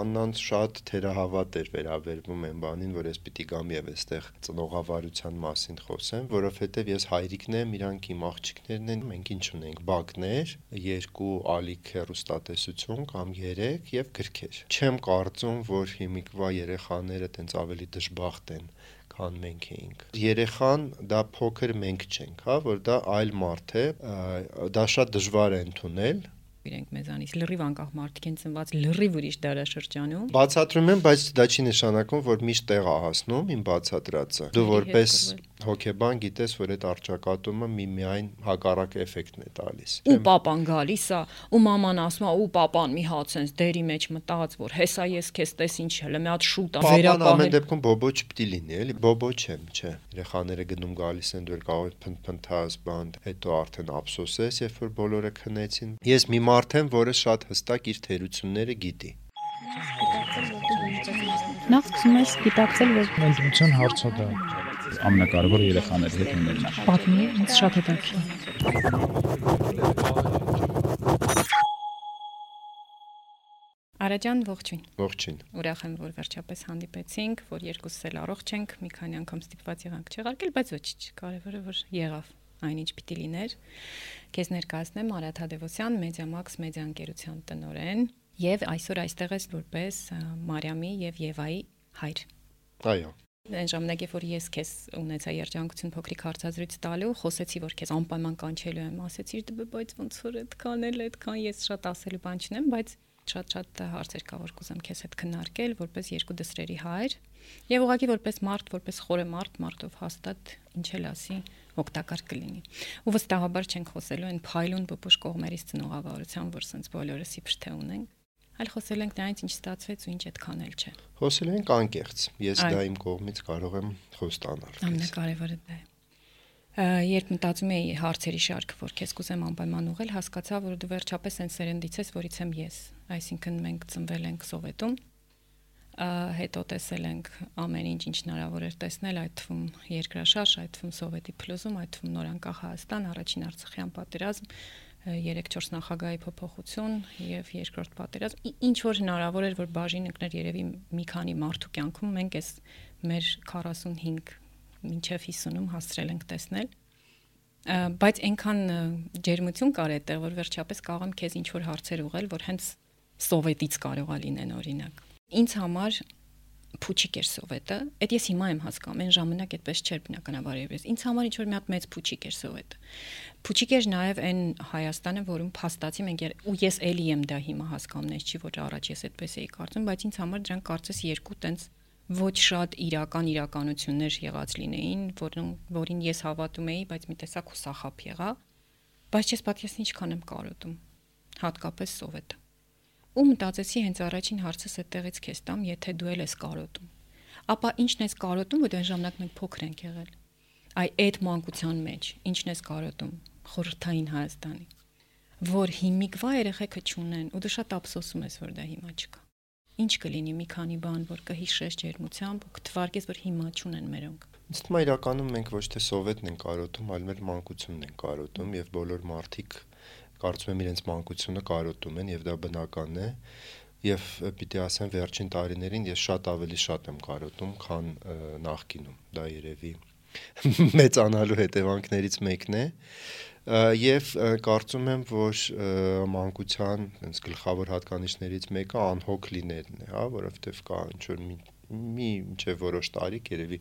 Աննան շատ թերահավատ էր վերաբերվում այն բանին, որ ես պիտի գամ եւ այստեղ ծնողավարության մասին խոսեմ, որովհետեւ ես հայրիկն եմ, իրանք իմ աղջիկներն են, մենք ինչ ունենք, բակներ, երկու ալիք հեռուստատեսություն կամ 3 եւ գրքեր։ Չեմ կարծում, որ հիմիկվա երեխաները տենց ավելի դժբախտ են քան մենք էինք։ Երեխան դա փոքր մենք չենք, հա, որ դա այլ մարդ է, դա շատ դժվար է ընդունել, իրենք մեզանից լրիվ անկախ մարդիկ են ծնված լրիվ ուրիշ դարաշրջանում։ Բացատրում եմ, բայց դա չի նշանակում, որ միշտ տեղ է հասնում իմ բացատրածը։ Դու որպես հոկեբան գիտես, որ այդ արճակատումը միմիայն հակառակ էֆեկտն է տալիս։ Ու papan գալիս է, ու մաման ասում է, ու papan մի հատ sense դերի մեջ մտած, որ հեսա ես քեզ տես ինչ հələ մի հատ շուտ է վերապահել։ Papan ամեն դեպքում բոբո չպիտի լինի, էլի, բոբո չեմ, չէ։ Երեխաները գնում գալիս են դու կարող ես փնփնթաս բան, հետո արդեն ափսոսես, երբ որ բոլորը քնեցին։ Ես մի մարդ եմ, որը շատ հստակ իր թերությունները գիտի։ Նախ սկսում ես գիտակցել, որ ընտրության հարցը դա ամենակարևորը երեխաների հետ ունենալն է։ Պատմի, ինձ շատ հետաքրքիր։ Արաջան ողջույն։ Ողջույն։ Ուրախ եմ, որ վերջապես հանդիպեցինք, որ երկուսս էլ առողջ ենք, մի քանի անգամ ստիպված եղանք չեղարկել, բայց ոչ, կարևորը որ եղավ այնինչ պիտի լիներ։ Քեզ ներկայացնեմ Արադ Հադևոսյան, Մեդիամաքս մեդիաընկերության տնօրեն եւ այսօր այստեղ ես որպես Մարիամի եւ Եվայի հայր։ Այո Այն ժամանակ, երբ որ ես քեզ ունեցա երջանկություն փոքրիկ հարցազրույց տալու, խոսեցի, որ քեզ անպայման կանչելու եմ, ասեցի, դե բայց ոնց որ այդքան էլ այդքան ես շատ ասելու բան չունեմ, բայց շատ-շատ հարցեր կա, որ կուզեմ քեզ հետ քննարկել, որպես երկու դսրերի հայր, եւ ուղղակի որպես մարդ, որպես խորը մարդ, մարդով հաստատ ինչ էլ ասի, օգտակար կլինի։ Ու վստահաբար չենք խոսելու այն փայլուն բուբուշ կողմերից ծնողավարության, որ սենց բոլորը սիփր թե ունենք այլ խոսել ենք նրանից ինչ ստացվեց ու ինչ այդքան էլ չէ։ Խոսել ենք անկեղծ։ Ես դա իմ կողմից կարող եմ խոստանալ։ Ամենակարևորը դա է։ Երբ մտածում էի հարցերի շարքը, որ քեզ կուզեմ անպայման ուղղել, հասկացա, որ դու վերջապես այն սերնդից ես, որից եմ ես։ Այսինքն մենք ծնվել ենք Սովետում, հետո տեսել ենք ամեն ինչ ինչ հնարավոր էր տեսնել, այդ թվում երկրաշարժ, այդ թվում Սովետի փլուզում, այդ թվում նորանկախ Հայաստան, առաջին Արցախյան պատերազմ, 3-4 նախագահի փոփոխություն եւ երկրորդ պատերազմ ինչ որ հնարավոր էր որ բաժին ընկներ երևի մի քանի մարդու կյանքում մենք էս մեր 45 մինչև 50-ում հասցրել ենք տեսնել բայց այնքան ջերմություն կար այդտեղ որ վերջապես կարող եմ քեզ ինչ որ հարցեր ուղղել որ հենց սովետից կարող է լինեն օրինակ ինձ համար փուչիկ էր սովետը այդ ես հիմա եմ հասկանում այն ժամանակ այդպես չէր բնականաբար ես ինձ համար ինչ որ մի հատ մեծ փուչիկ էր սովետը Փուչիկ էր նաև այն Հայաստանը, որում փաստացի մենք ու ես էլի եմ դա հիմա հասկանում, ես չի որ առաջ ես այդպես էի կարծում, բայց ինձ համար դրանք կարծես երկու տենց ոչ շատ իրական իրականություններ եղած լինեին, որին որին ես հավատում էի, բայց մի տեսակ հուսախապ եղա։ Բայց ես պատկերացնի ինչքան եմ կարոտում, հատկապես սովետը։ Ու մտածեցի հենց առաջին հարցս այդտեղից քեզ տամ, եթե դու էլ ես կարոտում։ Ապա ի՞նչն ես կարոտում, որ այն ժամանակ մենք փոքր ենք եղել։ Այ այդ մանկության մեջ ի՞նչն ես կարոտում խորհրդային Հայաստանի, որ հիմիկվա երեխեքը չունեն ու դու շատ ափսոսում ես, որ դա հիմա չկա։ Ինչ կլինի մի քանի բան, որ կհիշես ջերմությամբ ու կթվարկես, որ հիմա չունեն մերոնք։ թվում է իրականում մենք ոչ թե սովետն ենք կարոտում, այլ մեր մանկությունն ենք կարոտում եւ բոլոր մարդիկ կարծում եմ իրենց մանկությունը կարոտում են եւ դա բնական է եւ պիտի ասեմ վերջին տարիներին ես շատ ավելի շատ եմ կարոտում, քան նախկինում։ Դա երևի մեծանալու հետևանքներից մեկն է եւ կարծում եմ, որ մանկության այնց գլխավոր հատկանիշներից մեկը անհոգ լինելն է, հա, որովհետեւ կա ինչ որ մի մի ինչ որոշ տարիք, երևի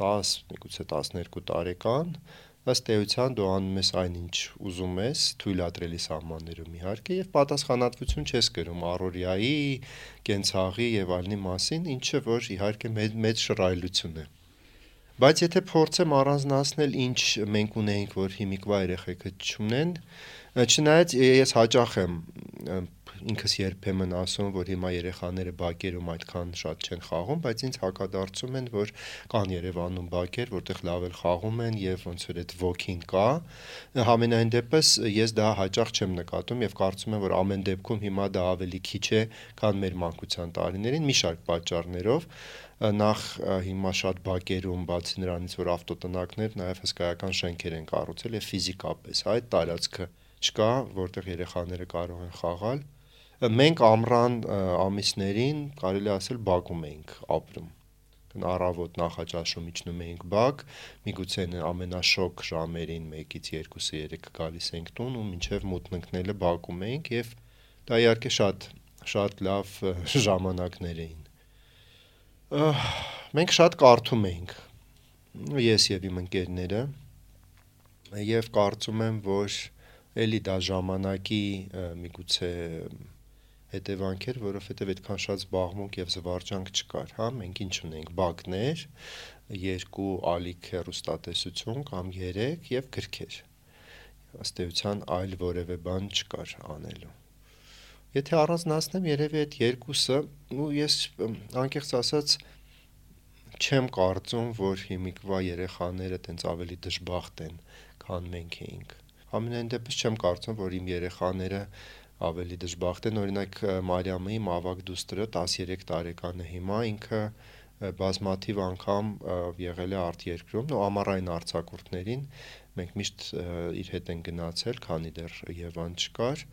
10, միգուցե 12 տարեկան, ըստ էության դու անում ես այնինչ ուզում ես, թույլատրելի սահմաններում իհարկե եւ պատասխանատվություն չես կրում առօրյայի, կենցաղի եւ այլնի մասին, ինչը որ իհարկե մեծ, մեծ շռայլություն է։ Բայց եթե փորձեմ առանձնացնել ինչ մենք ունենք, որ հիմիկվա երեխեքը չունեն, չնայած ես հաճախ եմ ինքս երբեմն ասում, որ հիմա երեխաները բակերում այդքան շատ չեն խաղում, բայց ինձ հակադարձում են, որ կան Երևանում բակեր, որտեղ լավ էլ խաղում են եւ ոնց որ այդ ոգին կա։ Համենայն դեպս ես դա հաճախ չեմ նկատում եւ կարծում եմ, որ ամեն դեպքում հիմա դա ավելի քիչ է, քան մեր մանկության տարիներին, մի շարք պատճառներով նախ հիմա շատ բակերում բացի նրանից որ ավտոտնակներ նաև հսկայական շենքեր են կառուցել եւ ֆիզիկապես այդ տարածքը չկա որտեղ երեխաները կարող են խաղալ Մենք ամռան ամիսներին կարելի ասել Բաքում էինք ապրում առավոտ նախաճաշում իջնում էինք բակ, միգուցե ամենաշոկ ժամերին 1-ից 2-ը 3 գալիս էինք տուն ու մինչև մութն ընկնելը բակում էինք եւ դա իհարկե շատ շատ լավ ժամանակներ էին։ Մենք շատ կարդում էինք։ Ես եւ իմ ընկերները եւ կարծում եմ, որ էլի դա ժամանակի միգուցե հետևանքեր, որովհետև այդքան շատ զբաղմունք եւ զվարճանք չկար, հա, մենք ինչ ունենք, բակներ, երկու ալիք հեռուստատեսություն կամ 3 եւ գրքեր։ Ըստ էության այլ որևէ բան չկար անելու։ Եթե առանձնացնեմ երևի այդ երկուսը, ու ես անկեղծ ասած չեմ կարծում, որ հիմիկվա երեխաները տենց ավելի դժբախտ են, քան մենք էինք։ Ամենայն դեպս չեմ կարծում, որ իմ երեխաները ավելի դժբախտ են։ Օրինակ Մարիամի ավագ դուստրը 13 տարեկան է հիմա, ինքը բազմաթիվ անգամ եղել է արտերկրում, ու ամառային արձակուրդներին մենք միշտ իր հետ են գնացել, քանի դեռ Եվան չկար,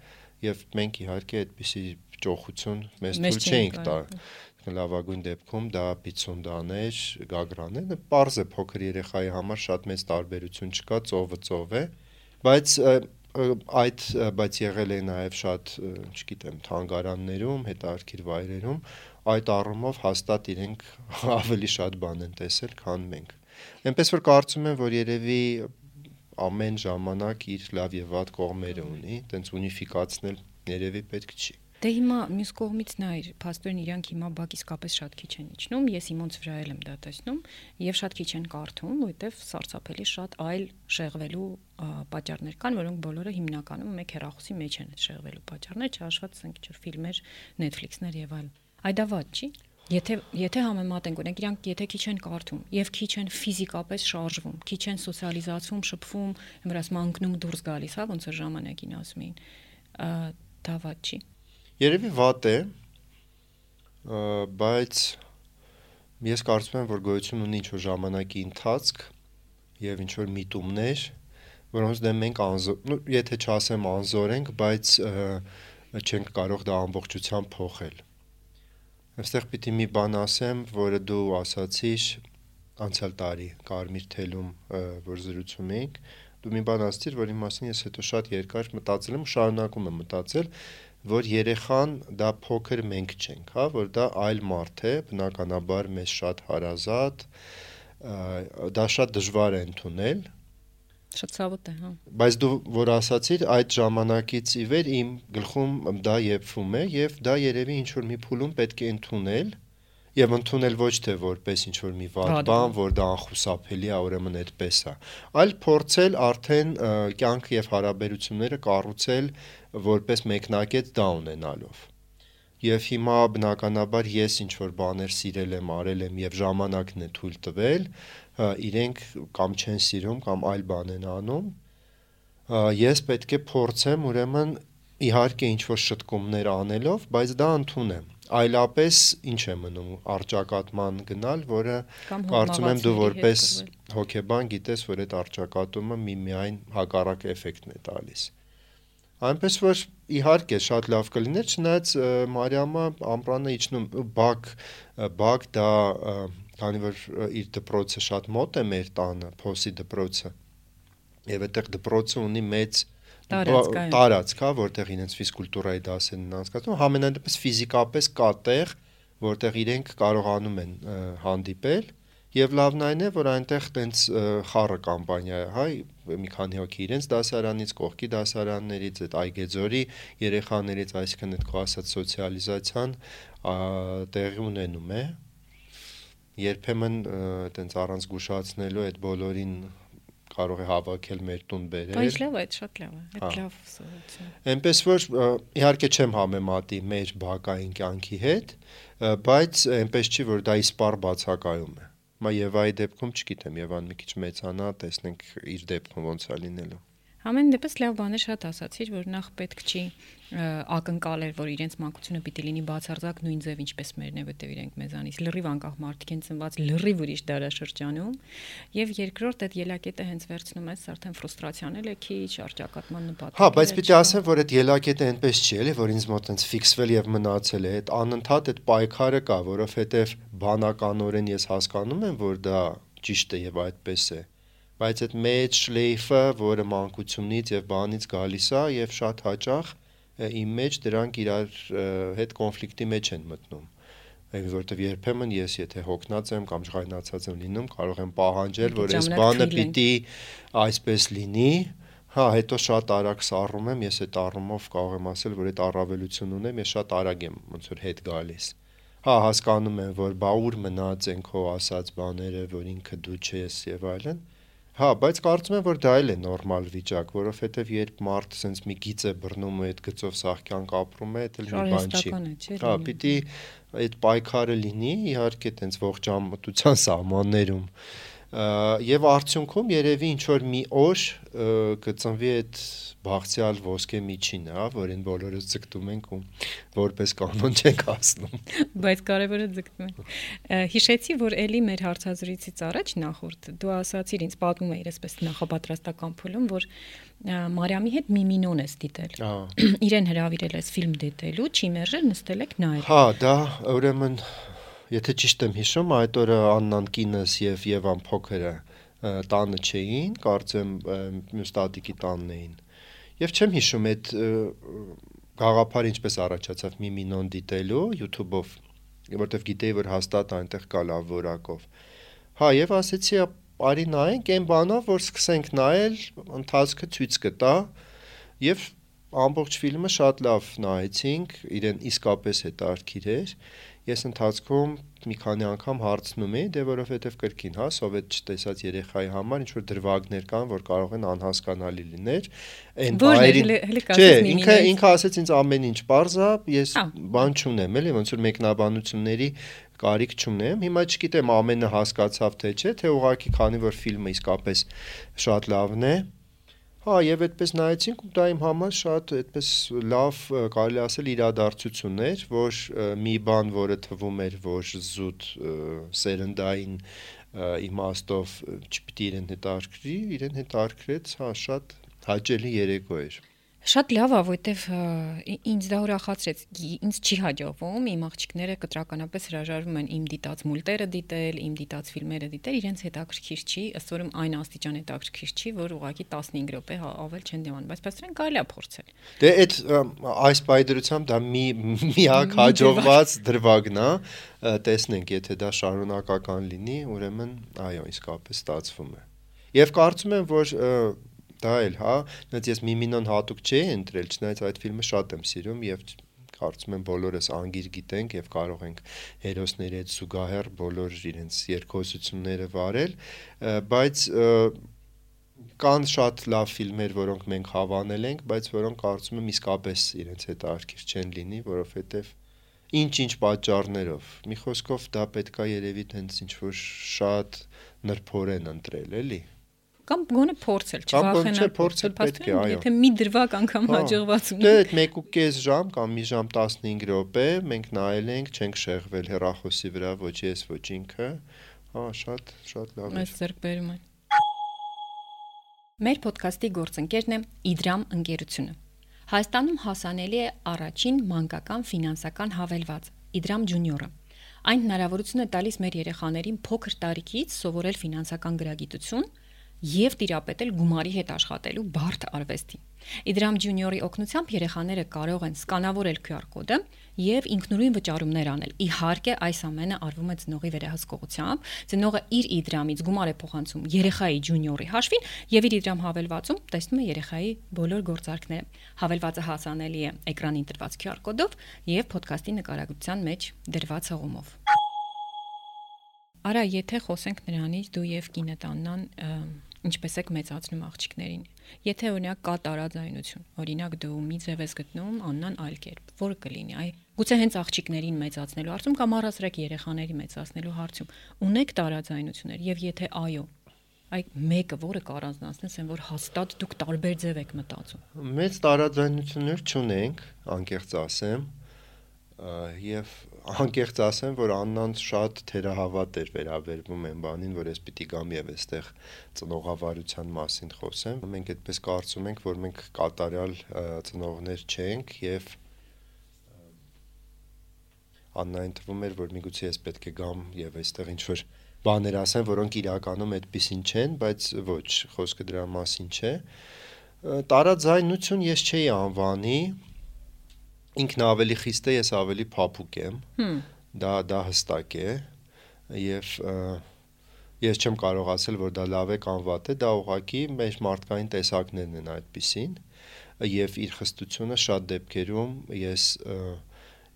եւ մենք իհարկե այդպիսի ճոխություն մեզ թույլ չէինք տա լավագույն դեպքում դա պիցունդաներ, գագրաներ, པարզ է փոքր երեխայի համար շատ մեծ տարբերություն չկա, ծովը ծով է, բայց այդ բայց եղել է նաև շատ, չգիտեմ, թանգարաններում, հետարքիր վայրերում, այդ առումով հաստատ իրենք ավելի շատ բան են տեսել, քան մենք։ Էնպես որ կարծում եմ, որ երևի ամեն ժամանակ իր լավ եւ վատ կողմերը ունի, տենց ունիֆիկացնել երևի պետք չի։ Դե հիմա մյուս կողմից նայր, փաստորեն իրանք հիմա բակ իսկապես շատ քիչ են իջնում, ես իմոնց վրա եմ դա տեսնում, եւ շատ քիչ են կարդում, որովհետեւ սարսափելի շատ այլ շեղվելու պատճառներ կան, որոնք բոլորը հիմնականում մեկ հեռախոսի մեջ են շեղվելու պատճառներ, չհաշված ինչ-որ ֆիլմեր, Netflix-ներ եւ այլ։ Այ դա ված չի։ Եթե եթե համեմատենք, օրինակ իրանք եթե քիչ են կարդում եւ քիչ են ֆիզիկապես շարժվում, քիչ են սոցիալիզացվում, շփվում, հմրաս մանկնում դուրս գալիս, հա, ոնց որ ժամանակին ասում էին, դա ված չի։ Երևի վատ է, բայց ես կարծում եմ, որ գոյություն ունի ինչ-որ ժամանակի ընթացք եւ ինչ-որ միտումներ, որոնց դեմ մենք անզոր, ну, եթե չասեմ անզոր ենք, բայց չենք կարող դա ամբողջությամբ փոխել։ Այստեղ պիտի մի բան ասեմ, որը դու ասացիր անցյալ տարի Կարմիր թելում, որ զրուցում էինք, դու մի բան ասացիր, որի մասին ես հետո շատ երկար մտածել եմ ու շարունակում եմ մտածել, որ երեխան դա փոքր մենք չենք, հա, որ դա այլ մարդ է, բնականաբար մեզ շատ հարազատ, դա շատ դժվար է ընդունել, Շատ ցավոտ է, հա։ Բայց դու որ ասացիր, այդ ժամանակից ի վեր իմ գլխում դա եփվում է եւ դա երևի ինչ որ մի փուլում պետք է ընդունել եւ ընդունել ոչ թե որպես ինչ որ մի վատ բան, որ դա անխուսափելի է, ուրեմն այդպես է, այլ փորձել արդեն կյանք եւ հարաբերությունները կառուցել որպես մեկնակետ դա ունենալով։ Եվ հիմա բնականաբար ես ինչ որ բաներ սիրել եմ, արել եմ եւ ժամանակն է թույլ տվել, իրենք կամ չեն սիրում կամ այլ բան են անում, ես պետք է փորձեմ ուրեմն իհարկե ինչ որ շտկումներ անելով, բայց դա ընդունեմ այլապես ինչ է մնում արճակատման գնալ, որը կարծում եմ դու որպես հոկեբան գիտես, որ այդ արճակատումը մի միայն հակառակ էֆեկտն է տալիս։ Այնպես որ իհարկե շատ լավ կլիներ, չնայած Մարիամը ամպրանը իջնում բակ բակ դա քանի որ իր դպրոցը շատ մոտ է մեր տանը, փոսի դպրոցը։ Եվ այդտեղ դպրոցը ունի մեծ տարածք, հա, որտեղ իրենց ֆիզկուլտուրայի դասերն են անցկացնում, համենայնդեպս ֆիզիկապես կա տեղ, որտեղ իրենք կարողանում են հանդիպել Եվ լավն այն է, որ այնտեղ տենց խառը կամպանիա է, հայ, մի քանի հոգի իրենց դասարանից, կողքի դասարաններից, այդ Այգեձորի երեխաներից, այսինքն այդ քո ասած սոցիալիզացիան տեղի ունենում է։ Երբեմն տենց առանց զգուշացնելու այդ բոլորին կարող է հավաքել մեր տուն բերել։ Բայց լավ է, շատ լավ է, այդ հա։ լավ սովորություն։ Էնպես որ իհարկե չեմ համեմատի մեր բակային կյանքի հետ, բայց այնպես չի որ դա իսպար բացակայում է։ Մա Եվայի դեպքում չգիտեմ, Եվան մի քիչ մեծանա, տեսնենք իր դեպքում ոնց է լինելու։ Համեն դեպս լավ բան է շատ ասացիր, որ նախ պետք չի ակնկալել, որ իրենց մանկությունը պիտի լինի բացարձակ նույն ձև ինչպես մերն է, որտեղ իրենք մեզանից լրիվ անկախ մարդիկ են ծնված լրիվ ուրիշ դարաշրջանում, եւ երկրորդ այդ ելակետը հենց վերցնում ես արդեն ֆրուստրացիան էլ է քիչ, արճակատման նպատակ։ Հա, բայց պիտի ասեմ, որ այդ ելակետը այնպես չի, էլի, որ ինձ մոտ այնց ֆիքսվել եւ մնացել է, այդ անընդհատ այդ պայքարը կա, որովհետեւ բանականորեն ես հասկանում եմ, որ դա ճիշտ է եւ այդպես է բայց այդ մեջ շլեյֆը, որը մանկությունից եւ բանից գալիս է եւ շատ հաճախ իմ մեջ դրանք իրար հետ կոնֆլիկտի մեջ են մտնում որովհետև երբեմն ես եթե հոգնած եմ կամ ժղայնացած եմ լինում, կարող եմ պահանջել, որ այս բանը պիտի այսպես լինի, հա, հետո շատ արագ սառում եմ, ես այդ առումով կարող եմ ասել, որ այդ առավելություն ունեմ, ես շատ արագ եմ ոնց որ հետ գալիս։ Հա, հասկանում եմ, որ բա ուր մնաց են քո ասած բաները, որ ինքը դու չես եւ այլն, Հա, բայց կարծում եմ, որ դա էլ է նորմալ վիճակ, որովհետև երբ մարդ sense մի գիծ է բռնում ու այդ գծով սաղ կյանք ապրում է, դա էլ մի բան չի։ Հա, պիտի այդ պայքարը լինի, իհարկե, տենց ողջամտության սահմաններում եւ արդյունքում երևի ինչ որ մի օր կծնվի այդ բաղցյալ ոսկե միջինը, որին բոլորս ձգտում ենք ու որպես կանոն չենք ասնում։ Բայց կարևորը ձգտում ենք։ Հիշեցի, որ էլի մեր հարցազրույցից առաջ նախորդ դու ասացիր ինձ պատմում էիր այսպես նախապատրաստական փուլում, որ Մարիամի հետ Միմինոն ես դիտել։ Իրեն հրավիրել ես ֆիլմ դիտելու, չի մերժել, նստել եք նայել։ Հա, դա ուրեմն Եթե ճիշտ եմ հիշում, այդ օրը Աննան կինս եւ Եվան փոքրը տանը չէին, կարծեմ մյուս տատիկի տանն էին։ Եվ չեմ հիշում այդ գաղափարը ինչպես առաջացավ Միմինոն դիտելու YouTube-ով, որովհետև գիտեի, որ հաստատ այնտեղ կա լավ որակով։ Հա, եւ ասեցի, արի նայենք այն բանով, որ սկսենք նայել, ընթացքը ցույց կտա եւ ամբողջ ֆիլմը շատ լավ նայեցինք, իրեն իսկապես հետաքրքիր էր ես ընթացքում մի քանի անգամ հարցնում էի, դե որովհետև կրկին, հա, սովետ չտեսած երեխայի համար ինչ որ դրվագներ կան, որ կարող են անհասկանալի լիներ։ Այն բայրի Չէ, ինքը ինքը ասեց ինձ ամեն ինչ parza, ես բան չունեմ, էլի ոնց որ մեկնաբանությունների կարիք չունեմ։ Հիմա չգիտեմ ամենը հասկացավ թե չէ, թե ուղղակի քանի որ ֆիլմը իսկապես շատ լավն է, Հա, եւ այդպես նայեցինք ու դա իմ համար շատ այդպես լավ կարելի ասել իրադարձություն էր, որ մի բան, որը թվում էր, որ զուտ սերնդային իմաստով չպիտի իրեն հետարքրի, իրեն հետարքրեց, հա, շատ հաճելի երեկո էր։ Շատ լավ է, որովհետև ինձ դա ուրախացրեց։ Ինձ չի հաջողվում, իմ աղջիկները կտրականապես հրաժարվում են իմ դիտած մուլտերը դիտել, իմ դիտած ֆիլմերը դիտել, իրենց հետաքրքիր չի, ըստ որում այն աստիճան հետաքրքիր չի, որ ուղղակի 15 րոպե հա, ավել չեն դիմանում, բայց պաստորեն կարելի է փորձել։ Դե այդ այս բայդրությամբ դա մի միակ հաջողված դրվագն է, տեսնենք, եթե դա շարունակական լինի, ուրեմն այո, իսկապես ստացվում է։ Եվ կարծում եմ, որ դա էլ, հա, նայած ես Միմինոն հատուկ չէի ընտրել, չնայած այդ ֆիլմը շատ եմ սիրում եւ կարծում եմ բոլորս անգիր գիտենք եւ կարող ենք հերոսների հետ զուգահեռ բոլոր իրենց երկխոսությունները վարել, բայց կան շատ լավ ֆիլմեր, որոնք մենք հավանել ենք, բայց որոնք կարծում եմ իսկապես իրենց հետ արկիր չեն լինի, որովհետեւ ինչ-ինչ պատճառներով։ Մի խոսքով դա պետքա երևի տենց ինչ որ շատ նրբորեն ընտրել, էլի կամ գոնե փորձել, չվախենալ։ Կամ փորձել պետք է, այո։ Եթե մի դրվագ անգամ հա, հաջողված ունի։ Դե այդ 1.5 ժամ կամ մի ժամ 15 րոպե մենք նայել ենք, չենք շեղվել հեռախոսի վրա, ոչ ես, ոչ ինքը։ Հա, շատ, շատ լավ է։ Մեծ ձեռքբերում է։ Մեր ոդկասթի գործընկերն է Իդրամ ընկերությունը։ Հայաստանում հասանելի է առաջին մանկական ֆինանսական հավելված Իդրամ Ջունիորը։ Այն հնարավորություն է տալիս մեր երեխաներին փոքր տարիքից սովորել ֆինանսական գրագիտություն, եւ տիրապետել գումարի հետ աշխատելու բարդ արվեստին։ Իդրամ Ջունիորի օգնությամբ երեխաները կարող են սկանավորել QR կոդը եւ ինքնուրույն վճարումներ անել։ Իհարկե, այս ամենը արվում է ծնողի վերահսկողությամբ։ Ծնողը իր Իդրամից գումար է փոխանցում երեխայի Ջունիորի հաշվին եւ իր Իդրամ հավելվածում տեսնում է երեխայի բոլոր գործարքները։ Հավելվածը հասանելի է էկրանին տրված QR կոդով եւ ոդքասթի նկարագրության մեջ դրված հղումով։ Արա, եթե խոսենք նրանից դու եւ կինդ Աննան ինչպես եք մեծացնում աղջիկներին։ Եթե օրինակ կա տարաձայնություն, օրինակ դու մի ձև ես գտնում, Աննան այլ կերպ, որը կլինի, այ գուցե հենց աղջիկներին մեծացնելու հարցում կամ առասրակ երեխաների մեծացնելու հարցում ունեք տարաձայնություններ եւ եթե այո, Այ մեկը, որը կառանձնացնես, այն որ հաստատ դուք տարբեր ձև եք մտածում։ Մեծ տարաձայնություններ չունենք, անկեղծ ասեմ, եւ անկեղծ ասեմ, որ Աննան շատ թերահավատ էր վերաբերվում այն բանին, որ ես պիտի գամ եւ այստեղ ծնողավարության մասին խոսեմ։ Մենք այդպես կարծում ենք, որ մենք կատարյալ ծնողներ չենք եւ Աննային թվում էր, որ միգուցե ես պետք է գամ եւ այստեղ ինչ որ բաներ ասեմ, որոնք իրականում այդպեսին չեն, բայց ոչ, խոսքը դրա մասին չէ։ Տարաձայնություն ես չէի անվանի, ինքն ավելի խիստ է, ես ավելի փափուկ եմ։ Դա դա հստակ է եւ ես չեմ կարող ասել, որ դա լավ է կամ վատ է, դա ուղղակի մեր մարդկային տեսակներն են այդպեսին եւ իր խստությունը շատ դեպքերում ես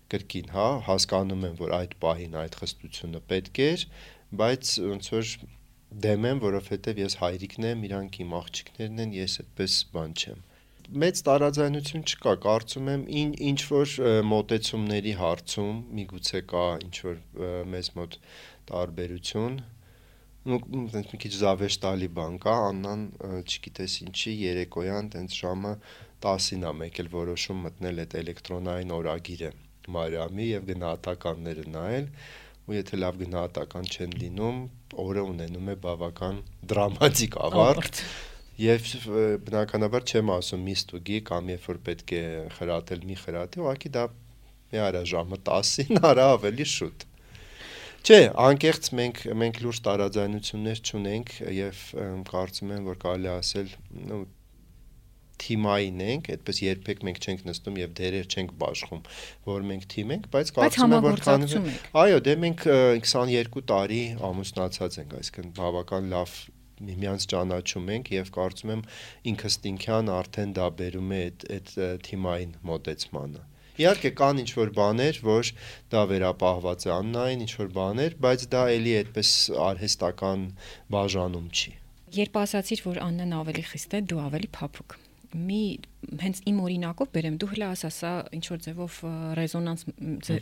կրկին, հա, հասկանում եմ, որ այդ պահին այդ խստությունը պետք էր, բայց ոնց որ դեմ եմ, որովհետեւ ես հայրիկն եմ, իրանք իմ աղջիկներն են, ես այդպես բան չեմ մեծ տարաձայնություն չկա, կարծում եմ ինչ ինչ որ մոտեցումների հարցում միգուցե կա ինչ որ մեզ մոտ տարբերություն ու այնպես մի քիչ զավեշտալի բան կա, Աննան չգիտես ինչի երեկոյան տենց ժամը 10-ին է եկել որոշում մտնել այդ էլեկտրոնային օրագիրը Մարիամի եւ գնահատականները նայել ու եթե լավ գնահատական չեն լինում, օրը ունենում է բավական դրամատիկ ավարտ Եվ բնականաբար չեմ ասում մի ստուգի կամ երբ որ պետք է խրատել մի խրատի, ուղղակի դա մի արա ժամը 10-ին արա ավելի շուտ։ Չէ, անկեղծ մենք մենք լուրջ տարաձայնություններ չունենք եւ կարծում եմ, որ կարելի ասել, նո թիմային ենք, այդպես երբեք մենք չենք նստում եւ դերեր չենք բաշխում, որ մենք թիմ ենք, բայց կարծում եմ, որ քանի Այո, դե մենք 22 տարի ամուսնացած ենք, այսինքն բավական լավ միմյանց ճանաչում ենք եւ կարծում եմ ինքստինքյան արդեն դա բերում է այդ այդ թիմային մոտեցմանը։ Իհարկե կան ինչ որ բաներ, որ դա վերապահված է Աննային, ինչ որ բաներ, բայց դա էլի այդպես արհեստական բաժանում չի։ Երբ ասացիր, որ Աննան ավելի խիստ է, դու ավելի փափուկ մի հենց իմ օրինակով բերեմ դու հլա ասա սա ինչ որ ձևով ռեզոնանս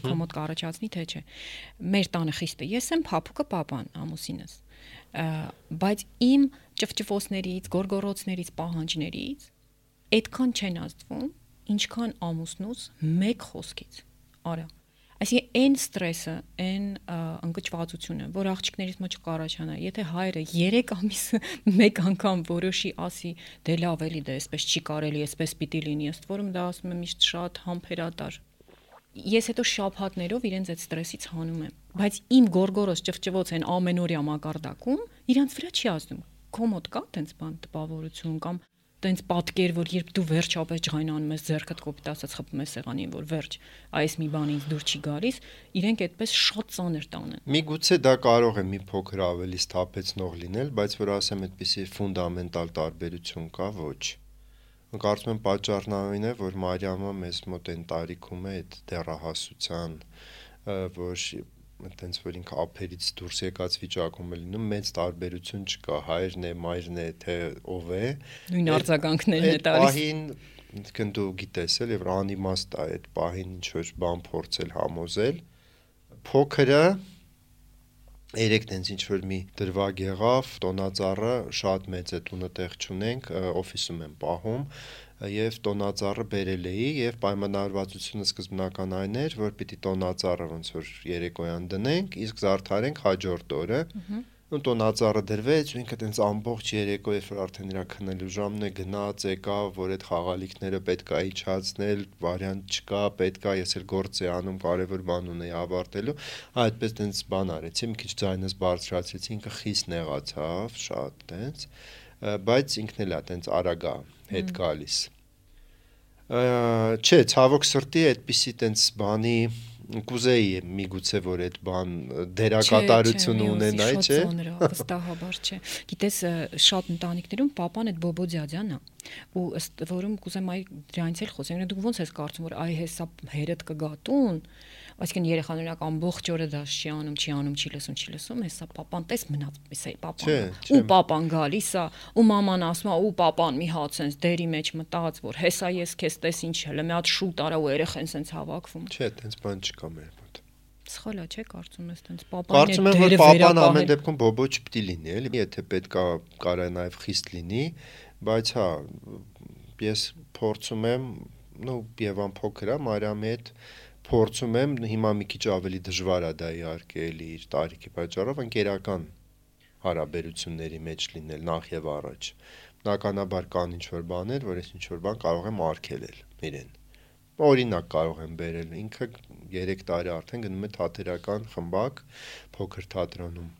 քո մոտ կառաջացնի թե չէ մեր տանը խիստը ես եմ փափուկը papan ամուսինս բայց իմ ճվճվոցներից, գորգորոցներից, պահանջներից այդքան չեն ազդվում, ինչքան ամուսնուց մեկ խոսքից։ Արա Այսինքն այն ստրեսը, այն անկճվածությունը, որ աղջիկներից մոտ չկարաչանա, եթե հայրը 3 ամիս մեկ անգամ որոշի ասի, դե լավ էլի դա այսպես չի կարելի, այսպես պիտի լինի, ըստ որում դա ասում եմ միշտ շատ համբերատար ես հետո շափհատներով իրենց այդ ստրեսից հանում եմ բայց իմ գորգորոս ճղճվոց են ամենօրյա մակարդակում, իրանց վրա չի ազդում։ Քո մոտ կա տենց բան տպավորություն կամ տենց պատկեր, որ երբ դու վերջապես ջղայնանում ես ձեռքդ կոպիտ ասած խփում ես սեղանին, որ վերջ, այս մի բան ինձ դուր չի գալիս, իրենք այդպես շատ ծանր տանեն։ Միգուցե դա կարող է մի փոքր ավելի սթափեցնող լինել, բայց որ ասեմ, այդպիսի ֆունդամենտալ տարբերություն կա, ոչ։ Կարծում եմ պատճառն այն է, որ Մարիամը մեզ մոտ այն տարիքում է այդ դեռահասության, որ այտենց որ ինքը ափերից դուրս եկած վիճակում է լինում, մեծ տարբերություն չկա, հայրն է, մայրն է, թե ով է։ Նույն արձագանքներն է տալիս։ Պահին ինքն դու գիտես էլ եւ անիմաստ է այդ պահին ինչ որ բան փորձել համոզել։ Փոքրը երեք տենց ինչ որ մի դրվագ եղավ, տոնածառը շատ մեծ է տունը տեղ չունենք, օֆիսում եմ պահում եւ տոնածառը բերել էի եւ պայմանավորվածությունը սկզբնական այն էր, որ պիտի տոնածառը ոնց որ երեկոյան դնենք, իսկ զարդարենք հաջորդ օրը։ ու տոնածառը դրվեց ու ինքը տենց ամբողջ երեկո երբ որ արդեն իրա քնելու ժամն է գնաց եկավ որ այդ խաղալիքները պետք է իջացնել վարիանտ չկա պետք է ես էլ գործ է անում կարևոր բան ունեի ավարտելու այդպես տենց բան արեցի մի քիչ ձայնս բարձրացրեցի ինքը խիստ նեղացավ շատ տենց բայց ինքն էլ է տենց արագա հետ գալիս չէ ցավոք սրտի այդպիսի տենց բանի կուզեի միգուցե որ այդ բան դերակատարություն ունենա, չէ։ Վստահաբար չէ։ Գիտես շատ ընտանիքներում papan այդ բոբոձյաձյան է ու ըստ որում կուզեմ այ դրանից էլ խոսեմ։ Դու ո՞նց ես կարծում որ այ հեսա հերդ կգա տուն այսինքն երեխան օրինակ ամբողջ օրը դա չի անում, չի անում, չի լսում, չի լսում, հեսա papan տես մնաց, հեսա papan։ Ու papan գալիս է, ու մաման ասում է, ու papan մի հատ sense դերի մեջ մտած, որ հեսա ես քեզ տես ինչ հələ մի հատ շուտ արա ու երեխան sense հավաքվում։ Չէ, տենց բան չկա մեր մոտ։ Սխալա չէ, կարծում ես, տենց պապան Կարծում եմ, որ պապան ամեն դեպքում բոբո չպետք է լինի, էլի, եթե պետքա կարա նաև խիստ լինի, բայց հա, ես փորձում եմ, նո, Եվան փոքր է, Մարիամի հետ փորձում եմ, հիմա մի քիչ ավելի դժվար է դա իհարկե էլի իր տարիքի պատճառով ընկերական հարաբերությունների մեջ լինել նախ եւ առաջ։ Բնականաբար կան ինչ որ բաներ, որ ես ինչ որ բան կարող եմ արգելել իրեն օրինակ կարող եմ բերել ինքը 3 տարի արդեն գնում է թատերական խմբակ փոքր թատրոնում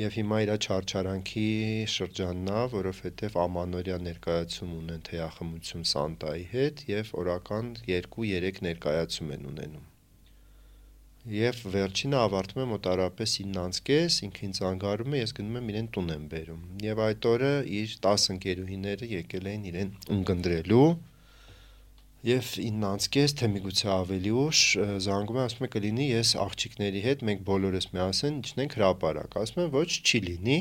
եւ հիմա իր չարչարանքի շրջանն է, որովհետեւ ամանորյա ներկայացում ունեն թեյախմություն Սանտայի հետ եւ օրական 2-3 ներկայացում են ունենում։ Եվ վերջինը ավարտում է մոտարապես 9:30, ինքը ինձ անգարում է, ես գնում եմ իրեն տուն եմ բերում։ Եվ այդ օրը իր 10 ընկերուհիները եկել էին իրեն ընկնդրելու Եվ 9-ից թե միգուցե ավելի ուշ զանգում է, ասում է կլինի ես աղջիկների հետ, մենք բոլորս միասին իջնենք հրապարակ։ Ասում եմ ոչ, չի լինի։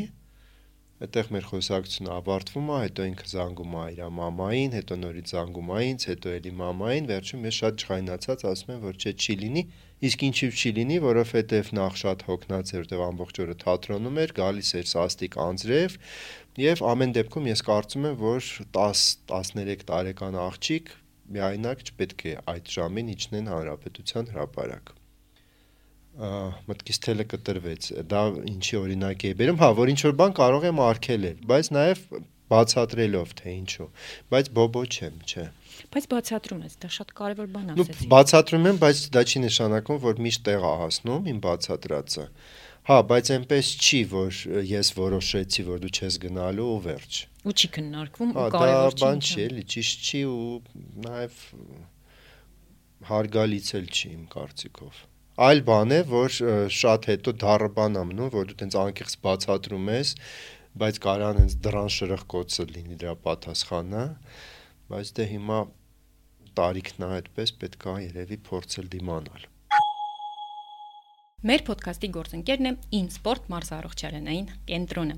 Այդտեղ մեր խոսակցությունը ավարտվում է, հետո ինքը զանգում է իր մամային, հետո նորից զանգում է ինձ, հետո էլի մամային, վերջում ես շատ ջղայնացած ասում եմ, որ չէ, չի լինի։ Իսկ ինչի՞ չի լինի, որովհետև նախ շատ հոգնած էր, որտեղ ամբողջ օրը թատրոնում էր, գալիս էր սաստիկ անձրև, եւ ամեն դեպքում ես կարծում եմ, որ 10-13 տարեկան աղջիկ միայնակ չպետք է այդ ժամին իջնեն հանրապետության հրապարակ մտքից թելը կտրվեց դա ինչի օրինակ է բերում հա որ ինչ որ բան կարող եմ արգելել բայց նաև բացատրելով թե ինչու բայց բոբո չեմ չէ բայց բացատրում ես դա շատ կարևոր բան ասեցի բացատրում եմ բայց դա չի նշանակում որ միշտ տեղ է հասնում իմ բացատրածը Հա, բայց այնպես չի, որ ես որոշեցի, որ դու չես գնալու ու վերջ։ Ու չի քննարկվում ու կարևոր չի։ Դա բան չի, էլի, ճիշտ չի ու նաև հարգալից էլ չի իմ կարծիքով։ Այլ բան է, որ շատ հետո դառը բան ամնում, որ դու տենց անկեղծ բացատրում ես, բայց կարան հենց դրան շրխկոցը լինի դրա պատասխանը, բայց դե հիմա տարիքն է այդպես պետք է երևի փորձել դիմանալ։ Մեր ոդքասթի գործընկերն է InSport մարզարողջարանային կենտրոնը։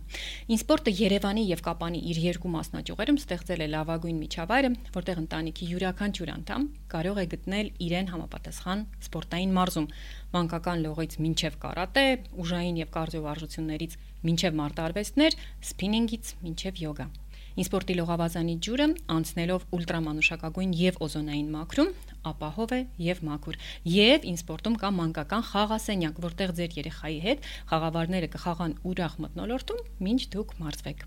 InSport-ը Երևանի եւ Կապանի իր երկու մասնաճյուղերում ստեղծել է լավագույն միջավայրը, որտեղ ընտանիքի յուրաքանչյուր անդամ կարող է գտնել իրեն համապատասխան սպորտային մարզում, մանկական լողից մինչև կարատե, ուժային եւ կարդիովարժություններից մինչև մարտարվեստներ, սփինինգից մինչև յոգա։ Ինսպորտի լողավազանի ջուրը անցնելով ուլտրամանուշակագույն եւ օզոնային մակրում ապահով է եւ մաքուր։ Եվ ինսպորտում կա մանկական խաղասենյակ, որտեղ ձեր երեխայի հետ խաղավարները կխաղան ուրախ մտնոլորտում, ինչ դուք մարզվեք։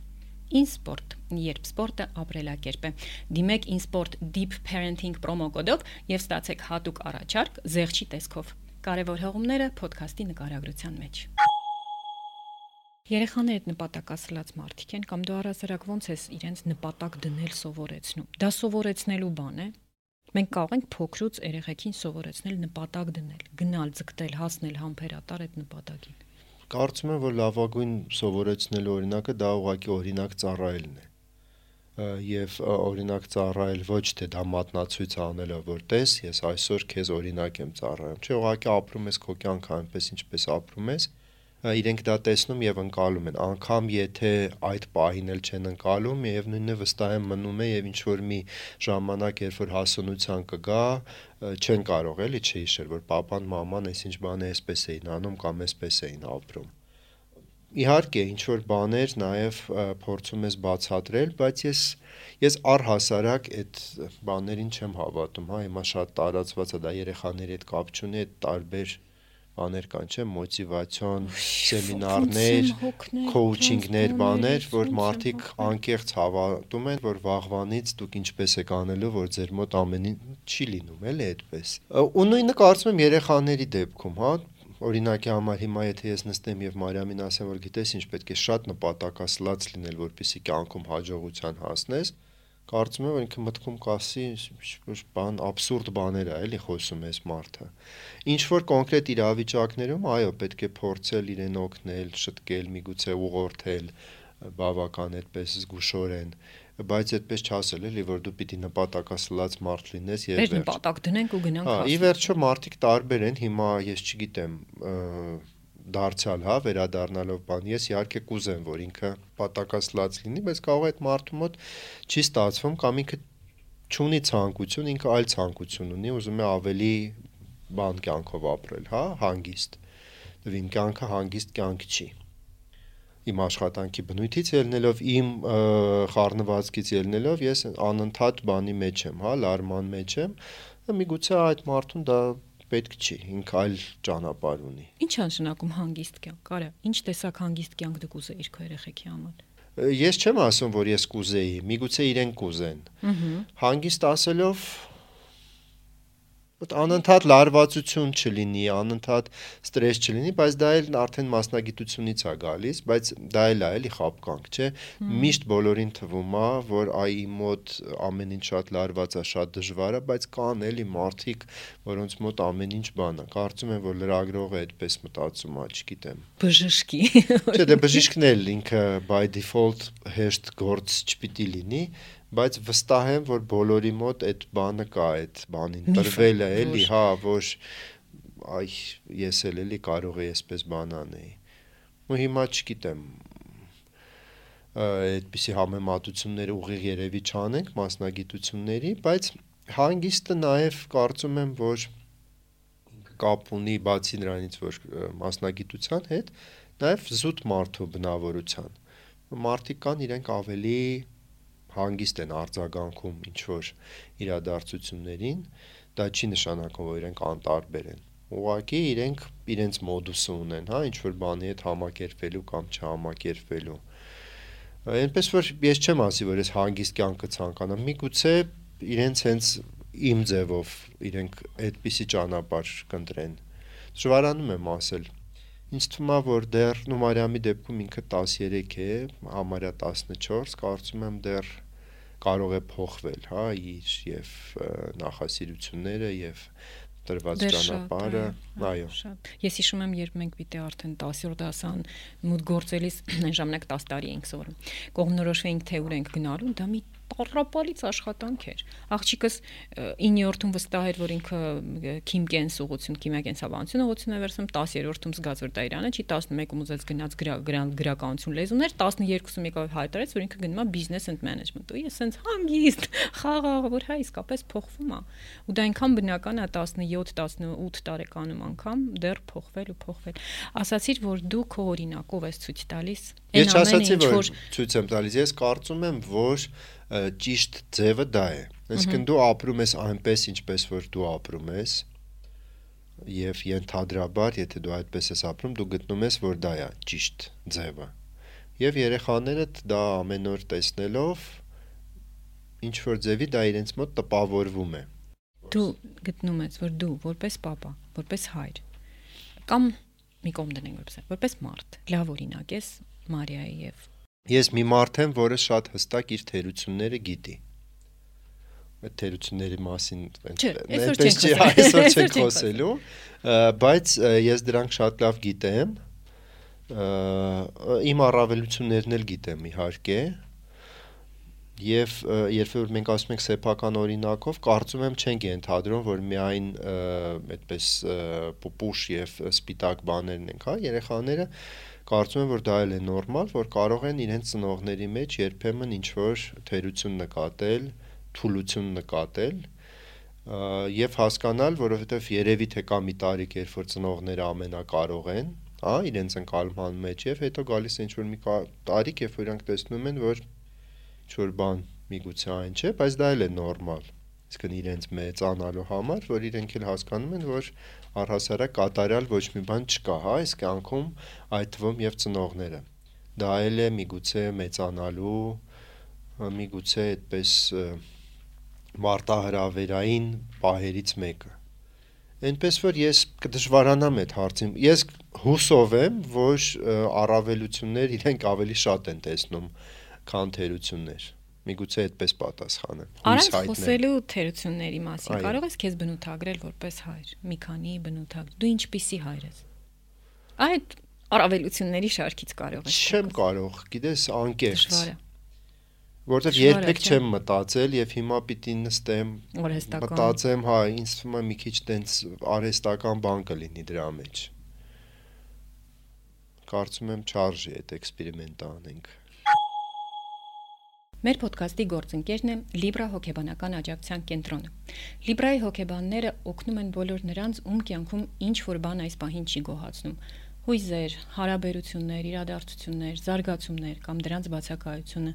InSport, երբ սպորտը ապրելակերպ է։ Դիմեք InSport Deep Parenting promo կոդով եւ ստացեք հատուկ առաջարկ զեղչի տեսքով։ Կարևոր հղումները ոդքասթի նկարագրության մեջ։ Երեխաներդ նպատակասլաց մարդիկ են կամ դու առասարակ ոնց ես իրենց նպատակ դնել սովորեցնում։ Դա սովորեցնելու բան է։ Մենք կարող ենք փոքրուց երեխեքին սովորեցնել նպատակ դնել, գնալ, ձգտել, հասնել համբերատար այդ նպատակին։ Կարծում եմ, որ լավագույն սովորեցնելու օրինակը դա ուղղակի օրինակ ծառայելն է եւ օրինակ ծառայել ոչ թե դա մատնացույց անելով որ տես ես այսօր քեզ օրինակ եմ ծառայում չէ ուղղակի ապրում ես քո կյանքը այնպես ինչպես ապրում ես իրենք դա տեսնում եւ ընկալում են անկամ եթե այդ պահին էլ չեն ընկալում եւ նույնը վստահ եմ մնում է եւ ինչ որ մի ժամանակ երբ որ հասունության կգա չեն կարող էլի չհիշել որ papan maman այսինչ բան է այսպես էին անում կամ այսպես էին ապրում իհարկե ինչ որ բաներ նաև փորձում ես բացատրել, բայց ես ես առհասարակ այդ բաներին չեմ հավատում, հա, հիմա շատ տարածված է դա երեխաների հետ կապ չունի, այդ տարբեր բաներ կան, չէ, մոտիվացիոն սեմինարներ, քոուչինգներ, բաներ, որ մարդիկ անկեղծ հավատում են, որ վաղվանից դուք ինչպես եք անելու, որ ձեր մոտ ամեն ինչ չի լինում, էլի այդպես։ Ու նույնը կարծում եմ երեխաների դեպքում, հա, օրինակի համար հիմա եթե ես նստեմ եւ Մարիամին ասեմ որ գիտես ինչ պետք է շատ նպատակասլաց լինել որպեսզի կյանքում հաջողության հասնես կարծում եմ ինքը մտքում կասի ինչ-որ բան абսուրդ բաներ է, էլի խոսում էս մարդը։ Ինչ որ կոնկրետ իրավիճակներում, այո, պետք է փորձել իրեն օգնել, շտկել, միգուցե ուղղորդել, բավական այդպես զգուշորեն, բայց այդպես չասել էլի որ դու պիտի նպատակասլաց մարդ լինես եւ վերջ։ Մեր նպատակ դնենք ու գնանք։ Հա, ի վերջո մարդիկ տարբեր են, հիմա ես չգիտեմ, դարձյալ, հա, վերադառնալով բան, ես իհարկե կուզեմ, որ ինքը պատակասլաց լինի, բայց կարող է այդ մարդու մոտ չի ստացվում կամ ինքը չունի ցանկություն, ինքը այլ ցանկություն ունի, ուզում է ավելի բան կյանքով ապրել, հա, հանգիստ։ Եվ իմ կյանքը հանգիստ կյանք չի իմ աշխատանքի բնույթից ելնելով, իմ խառնվածքից ելնելով ես անընդհատ բանի մեջ եմ, հա, լարման մեջ եմ։ Միգուցե այդ մարդուն դա պետք չի, ինքը այլ ճանապարհ ունի։ Ինչ է նշանակում հանգիստ կյանք։ Կարա, ինչ տեսակ հանգիստ կյանք դուք ուզեիր քո երեխեքի համար։ Ես չեմ ասում, որ ես կուզեի, միգուցե իրենք կուզեն։ Հանգիստ ասելով անընդհատ լարվածություն չլինի, անընդհատ ստրես չլինի, բայց դա էլ արդեն մասնագիտությունից է գալիս, բայց դա էլ է էլի խապկանք, չէ։ Միշտ բոլորին թվում է, որ այ իմ մոտ ամեն ինչ շատ լարված է, շատ դժվար է, բայց կան էլի մարդիկ, որոնց մոտ ամեն ինչ բան է։ Կարծում եմ, որ լրագրողը այդպես մտածում է, չգիտեմ։ Բժշկի։ Չէ, դե բժիշկն էլ ինքը by default հեշտ գործ չպիտի լինի, բայց վստահ եմ, որ բոլորի մոտ այդ բանը կա, այդ բանին տրվել է, էլի, հա, որ այ ես էլ էլի կարող եի այսպես բան անեի։ Ու հիմա չգիտեմ, այդպիսի համեմատություններ ուղիղ երևի չանենք մասնագիտությունների, բայց հանգիստը նաև կարծում եմ, որ կապ ունի բացի նրանից, որ մասնագիտության հետ, նաև զուտ մարդու բնավորության։ Մարդիկ կան իրենք ավելի հանգիստ են արձագանքում ինչ որ իրադարձություններին, դա չի նշանակում, որ իրենք անտարբեր են։ Ուղղակի իրենք իրենց մոդուսը ունեն, հա, ինչ որ բանի հետ համակերպվելու կամ չհամակերպվելու։ Այնպես որ ես չեմ ասի, որ ես հանգիստ կյանքը ցանկանամ, միգուցե իրենց հենց իմ ձևով իրենք այդպիսի ճանապարհ կընտրեն։ Դժվարանում եմ ասել Ինձ թվում է, որ դեռ Նոմարյամի դեպքում ինքը 13 է, համարյա 14, կարծում եմ դեռ կարող է փոխվել, հա, իր եւ նախասիրությունները եւ տրված ճանապարհը, այո։ Շատ։ Ես հիշում եմ, երբ մենք պիտի արդեն 10-րդ դասան մուտ գործելիս այն ժամանակ 10 տարի էինք սովորում։ Կողմնորոշվեինք թե ուր ենք գնալու, դա մի տառապալից աշխատանք էր։ Աղջիկս 9-րդում վստահ էր, որ ինքը քիմկենս ուղություն, քիմիակենսաբանություն ուղություն է վերցնում, 10-րդում զգաց որ դա իրանը չի, 11-ում ուզեց գնաց գրականություն լեզուներ, 12-ում եկավ հայտարարեց, որ ինքը գնում է business and management։ Ու ես sense հանգիստ խաղաղ, որ հա իսկապես փոխվում է։ Ու դա այնքան բնական է 17-18 տարեկանում անգամ դեռ փոխվել ու փոխվել։ Ասացիր, որ դու քո օրինակով ես ցույց տալիս։ Ես չասացի, որ ցույց եմ տալիս, ես կարծում եմ, որ ճիշտ ձևը դա է։ Այսինքն դու ապրում ես այնպես, ինչպես որ դու ապրում ես, եւ ենթադրաբար, եթե դու այդպես ես ապրում, դու գտնում ես, որ դա է ճիշտ ձևը։ Եվ երեխաներդ դա ամեն օր տեսնելով ինչ որ ձևի դա իրենց մոտ տպավորվում է։ Դու գտնում ես, որ դու որպես papa, որպես հայր կամ մի կողմ դնենք որպես որպես մարդ, լավ օրինակ ես Մարիայի եւ Ես մի մարդ եմ, որը շատ հստակ իր թերությունները գիտի այդ թերությունների մասին այնպես չի այսօր չենք խոսելու, բայց ես դրանք շատ լավ գիտեմ։ Իմ առավելություններն էլ գիտեմ իհարկե։ Եվ երբ որ մենք ասում ենք սեփական օրինակով, կարծում եմ չենք ենթադրում, որ միայն այդպես պուպուշ եւ սպիտակ բաներն ենք, հա, երեխաները կարծում եմ, որ դա էլ է նորմալ, որ կարող են իրենց ծնողների մեջ երբեմն ինչ որ թերություն նկատել, թուլություն նկատել եւ հասկանալ, որովհետեւ երևի թե կա մի տարիք, երբ որ ծնողները ամենակարող են, հա, իրենց ընկալման մեջ եւ հետո գալիս է ինչ որ մի տարիք, երբ որ իրանք տեսնում են, որ ինչ որ բան միգուցե այն չէ, բայց դա էլ է նորմալ իսկն իրենց մեծանալու համար, որ իրենք էլ հասկանում են, որ առհասարակ կատարյալ ոչ մի բան չկա, հա, այս կյանքում այդ թվում եւ ծնողները։ Դա էլ է միգուցե մեծանալու, միգուցե այդպես մարտահրավերային պահերից մեկը։ Այնպես որ ես կդժվարանամ այդ հարցին։ Ես հուսով եմ, որ առավելություններ իրենք ավելի շատ են տեսնում, քան թերություններ միգուցե այդպես պատասխանեմ։ Առանց խոսելու թերությունների մասին կարող ես քեզ բնութագրել որպես հայր։ Մի քանի բնութագ։ Դու ինչպիսի հայր ես։ Այդ առավելությունների շարքից կարող ես։ Չեմ կարող, գիտես, անկեղծ։ որտեվ երբեք չեմ մտածել եւ հիմա պիտի նստեմ մտածեմ, հա, ինձ թվում է մի քիչ տենց արհեստական բան կլինի դրա մեջ։ Կարծում եմ չարժի այդ էքսպերիմենտը անենք։ Մեր ոդքասթի գործընկերն է Libra հոգեբանական աջակցության կենտրոնը։ Libra-ի հոգեբանները օգնում են բոլոր նրանց, ում կյանքում ինչ որ բան այս պահին չի գոհացնում։ Հույզեր, հարաբերություններ, իրադարձություններ, զարգացումներ կամ դրանց բացակայությունը,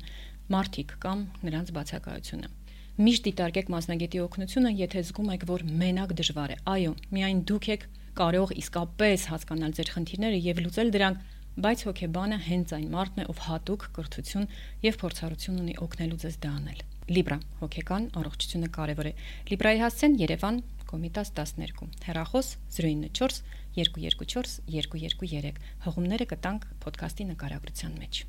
մարդիկ կամ նրանց բացակայությունը։ Միշտ դիտարկեք մասնագետի օգնությունը, եթե զգում եք, որ մենակ դժվար է։ Այո, միայն դուք եք կարող իսկապես հասկանալ ձեր խնդիրները եւ լուծել դրանք բայց հոգեբանը հենց այն մարդն է, ով հատուկ կրթություն եւ փորձառություն ունի օգնելու ձեզ դա անել։ Libra հոգեկան առողջությունը կարևոր է։ Libra-ի հասցեն Երևան Կոմիտաս 12 հեռախոս 094 224 223 հղումները կտանք ոդքասթի նկարագրության մեջ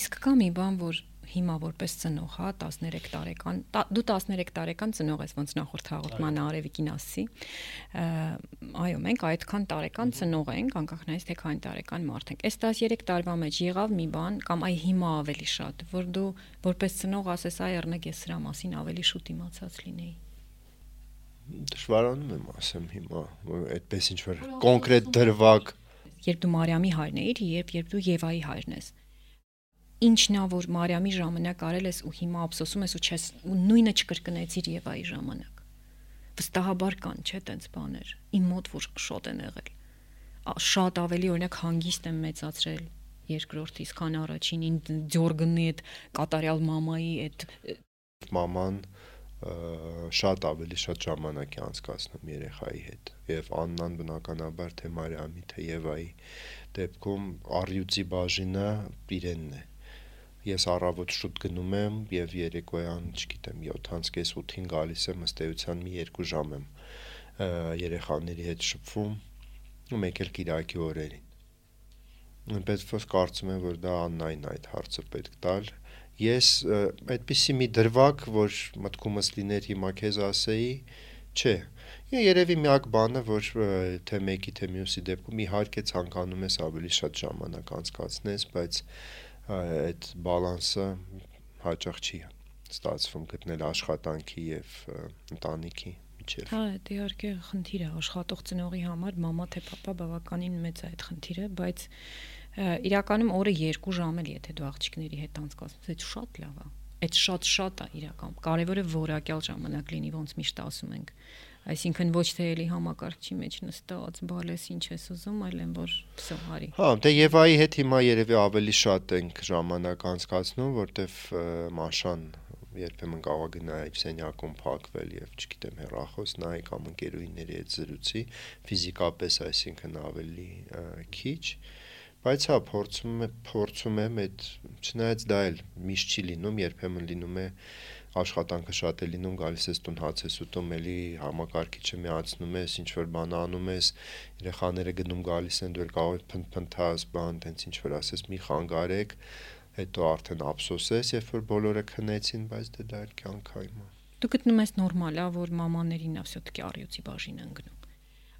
Իսկ կա մի բան, որ հիմա որպես ծնող, հա, 13 տարեկան, տ, դու 13 տարեկան ծնող ես, ոնց նախորդ հաղորդման Արևիկին ասի։ Այո, մենք այդքան տարեկան ծնող ենք, անկախ նայած թե քանի տարեկան մարդ ենք։ Այս 13 տարվա մեջ եղավ մի բան, կամ այ հիմա ավելի շատ, որ դու որպես ծնող ասես, այ առնեք ես սրա մասին ավելի շուտ իմացած լինեի դժվարանում եմ ասեմ հիմա, որ այդպես ինչ որ կոնկրետ դրվակ երբ դու Մարիամի հայրն էիր, երբ երբ դու Եվայի հայրն ես ինչն է որ Մարիամի ժամանակ արել ես ու հիմա ափսոսում ես ու չես ու նույնը չկրկնեցիր Եվայի ժամանակ վստահաբար կան չէ տենց բաներ իմ մոտ որ շատ են եղել շատ ավելի օրինակ հանգիստ եմ մեծացրել երկրորդից քան առաջինին ձորգնի այդ կատարյալ մամայի այդ մաման շատ ավելի շատ ժամանակ է անցկացնում երեխայի հետ եւ Աննան բնականաբար թե Մարիամի թե Եվայի դեպքում առյուծի բաժինը իրենն է ես առավոտ շուտ գնում եմ եւ երեկոյան, չգիտեմ, 7-ից 8-ին գալիս եմ ըստ էության մի 2 ժամ եմ երեխաների հետ շփվում ու մեկ էլ Կիրակի օրերին։ Պետք որ կարծում եմ, որ դա Աննային այդ հարցը պետք տալ։ Ես այդպիսի մի դրվակ, որ մտքումս լիներ հիմա քեզ ասեի, չէ, Երևի միակ բանը, որ թե մեկի թե մյուսի դեպքում իհարկե ցանկանում ես ավելի շատ ժամանակ անցկացնես, բայց այդ բալանսը հաճախ չի ստացվում գտնել աշխատանքի եւ ընտանիքի միջև։ Հա, դա իհարկե խնդիր է աշխատող ծնողի համար, մամա թե papa բավականին մեծ է այդ խնդիրը, բայց իրականում օրը 2 ժամ էլ եթե դու աղջիկների հետ անցկացնես, այդ շատ լավ է։ Այդ շատ-շատ է իրական։ Կարևորը որակյալ ժամանակ լինի, ոնց միշտ ասում ենք այսինքն ոչ թե էլի համակարգչի մեջ նստած բալես ինչ ես ուզում, այլ են որ վсё արի։ Հա, դե Եվայի հետ հիմա երևի ավելի շատ ենք ժամանակ անցկացնում, որտեվ Մաշան երբեմն կարող գնայի սենյակում փակվել եւ չգիտեմ հեռախոս նայի կամ ընկերուհիների հետ զրուցի ֆիզիկապես, այսինքն ավելի քիչ բայց հա փորձում եմ փորձում եմ այդ չնայած դա էլ միշտ չի լինում երբեմն լինում է աշխատանքը շատ է լինում, գալիս ես տուն հաց ես ուտում, ելի համակարգիչը միացնում ես, ինչ որ բան անում ես, երեխաները գնում գալիս են, դու էլ կարող ես փնփնթաս, բան, տենց ինչ որ ասես, մի խանգարեք, հետո արդեն ափսոս ես, երբ որ բոլորը քնեցին, բայց դե դա էլ կյանք է իմ։ Դու գտնում ես նորմալ, ա, որ մամաներին ավսյոթքի արյուծի բաժին են գնում։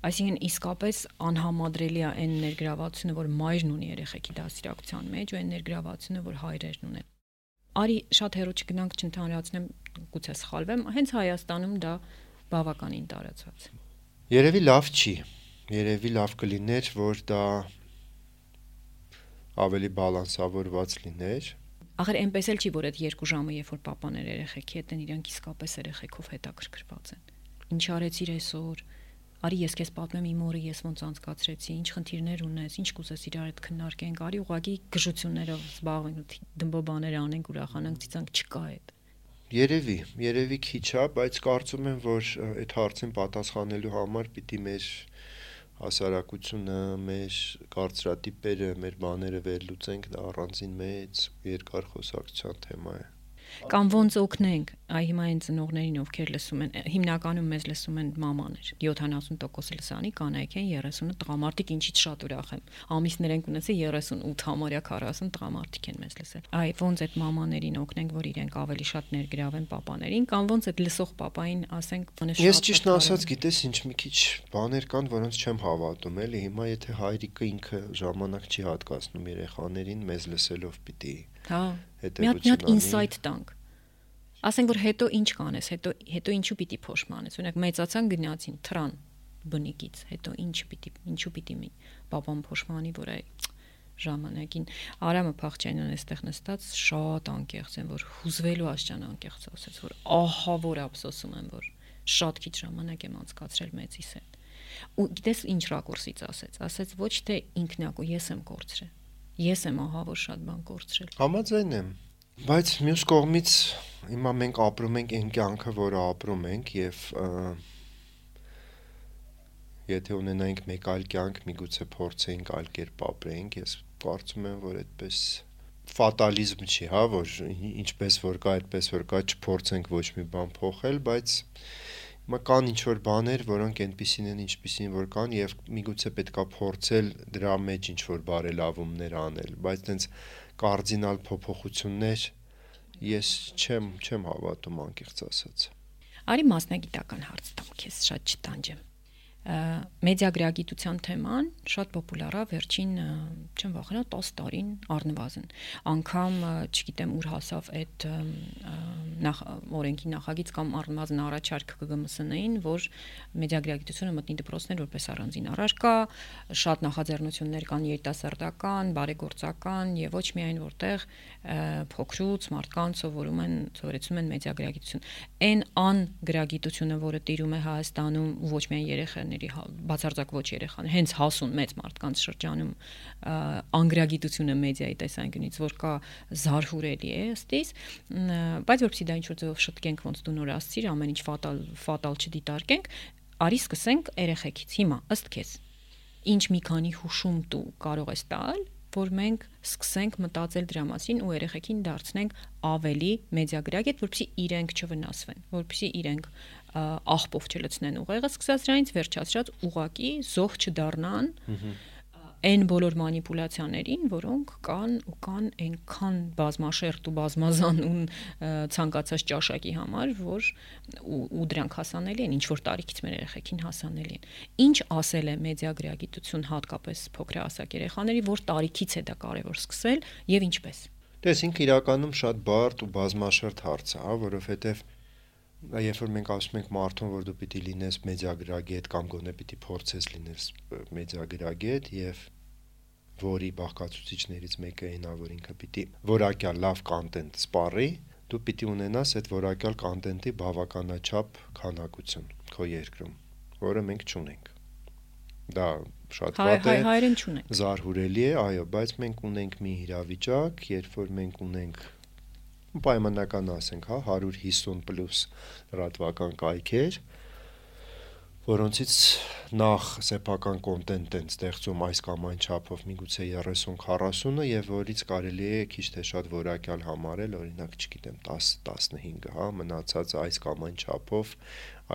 Այսինքն իսկապես անհամադրելի է այն ներգրավվածությունը, որ մայրն ունի երեխեքի դասիրակցության մեջ, ու այն ներգրավվածությունը, որ հայրերն ունեն արի շատ հերո չգնանք չընդհանրացնեմ, գուցե սխալվեմ, հենց Հայաստանում դա բավականին տարածված։ Երևի լավ չի։ Երևի լավ կլիներ, որ դա ավելի բալանսավորված լիներ։ Ախր այնպես էլ չի, որ այդ երկու ժամը, երբ որ papaներ երեխեքի հետ են, իրանք իսկապես երեխեքով հետաքրքրված են։ Ինչ արեցիր այսօր, արի ես քեզ պատմեմ իմ օրը ես ոնց անցկացրեցի, ինչ խնդիրներ ունես, ինչ կուզես իրար հետ քննարկենք, արի ուղակի գժություններով զբաղվենք, դմբոբաներ անենք, ուրախանանք, ցիցանք չկա այդ։ Երևի, երևի քիչ է, բայց կարծում եմ, որ այդ հարցին պատասխանելու համար պիտի մեր հասարակությունը, մեր կարծրատիպերը, մեր բաները վերլուծենք, դա առանձին մեծ երկար խոսակցության թեմա է կամ ոնց օգնենք այ հիմա այն ծնողներին ովքեր լսում են հիմնականում մեզ լսում են մամաներ 70% լսանի կանայք են 30-ը տղամարդիկ ինչից շատ ուրախ եմ ամիսներ են ունեցել 38 համարյա 40 տղամարդիկ են մեզ լսել այ ոնց այդ մամաներին օգնենք որ իրենք ավելի շատ ներգրավեն papaներին կամ ոնց այդ լսող papayin ասենք ես ճիշտ ասած գիտես ինչ մի քիչ բաներ կան որոնց չեմ հավատում էլի հիմա եթե հայրիկը ինքը ժամանակ չի հատկացնում երեխաներին մեզ լսելով պիտի Հա։ Մի հատ ինսայթ տանք։ Ասենք որ հետո ինչ կանես, հետո հետո ինչու պիտի փոշմանես։ Օրինակ մեծացան գնացին թրան բնիկից, հետո ինչ պիտի ինչու պիտի մի պապան փոշմանի, որ այ ժամանակին Արամը Փախչյանն այստեղ նստած շատ անկեղծ են, որ հուզվելու աշճան անկեղծ ասաց, որ ահա որ ափսոսում եմ, որ շատ քիչ ժամանակ եմ անցկացրել մեծիս հետ։ Ու գիտես ինչ ռակուրսից ասեց, ասեց ոչ թե ինքնակու ես եմ կորցրել։ Ես եմ ահա որ շատ բան կորցրել։ Համաձայն եմ։ Բայց մյուս կողմից հիմա մենք ապրում ենք այն կյանքը, որը ապրում ենք եւ եթե ունենայինք մեկ այլ կյանք, միգուցե փորձեինք այլ կերպ ապրեինք, ես կարծում եմ, որ այդպես ֆատալիզմ չի, հա, որ ինչպես որ կա, այդպես որ կա, չփորձենք ոչ մի բան փոխել, բայց կան ինչ որ բաներ, որոնք այնպեսին են, ինչպեսին որ կան եւ միգուցե պետքա փորձել դրա մեջ ինչ որ բարելավումներ անել, բայց տենց կարդինալ փոփոխություններ ես չեմ չեմ հավատում անկեղծ ասած։ Արի մասնագիտական հարց տամ քեզ, շատ չտանջեմ մեդիագրագիտության թեման շատ պոպուլար է վերջին չեմ վախենա 10 տարին առնվազն անգամ չգիտեմ ուր հասավ այդ նախ օրենքի նախագիծ կամ առնվազն առաջարկ ԿԳՄՍ-ին որ մեդիագրագիտությունը մտնի դպրոցներ որպես առանձին առարկա շատ նախաձեռնություններ կան երիտասարդական բարեգործական եւ ոչ միայն որտեղ փոքրուց մարդկանց սովորում են սովորեցնում են մեդիագրագիտություն այն ան գրագիտությունը որը տիրում է Հայաստանում ոչ միայն երեխան երեխաների հա, բացարձակ ոչ երեխաներ, հենց հասուն մեծ մարդկանց շրջանում անգրագիտությունը մեդիայի տեսանկյունից, որ կա զարհուրելի է ըստիս, բայց որpsի դա ինչ որ ձևով շտկենք ոնց դու նոր ասցիր, ամեն ինչ ֆատալ ֆատալ չդիտարկենք, արի սկսենք երեխեքից հիմա ըստ քեզ ինչ մի քանի հուշում դու կարող ես տալ որ մենք սկսենք մտածել դրա մասին ու երեխեքին դարձնենք ավելի մեդիագրագետ, որպեսզի իրենք չվնասվեն, որպեսզի իրենք աղբով չլցնեն ուղեղը, սկսած դրանից վերջացրած ուղակի զոհ չդառնան այն բոլոր մանիպուլյացիաներին, որոնք կան ու կան այնքան բազմաշերտ ու բազմազան ու ցանկացած ճաշակի համար, որ ու, ու դրանք հասանելի են, ինչ որ տարիքից մեր երեխեքին հասանելի են։ Ինչ ասել է մեդիագրագիտություն հատկապես փոքրահասակ երեխաների, որ տարիքից է դա կարևոր սկսել եւ ինչպես։ Դες ինքը իրականում շատ բարդ ու բազմաշերտ հարց է, հա, որովհետեւ երբ որ մենք ասում ենք մարդուն, որ դու պիտի լինես մեդիագրագետ կամ գոնե պիտի փորձես լինես մեդիագրագետ եւ որի բաղկացուցիչներից մեկը այն է, որ ինքը պիտի որակյալ լավ կոնտենտ սպառի, դու պիտի ունենաս այդ որակյալ կոնտենտի բավականաչափ քանակություն քո երկրում, որը մենք չունենք։ Դա շատ վատ է։ Հայերեն չունենք։ Զարհուրելի է, այո, բայց մենք ունենք մի իրավիճակ, երբ որ մենք ունենք պայմանական ասենք, հա, 150 պլյուս լրատվական կայքեր, որոնցից նախ սեփական կոնտենտ են ստեղծում այս կամ այն չափով միգուցե 30-40-ը եւ որից կարելի է քիչ թե շատ որակյալ համարել, օրինակ, չգիտեմ, 10-15-ը, հա, մնացած այս կամ այն չափով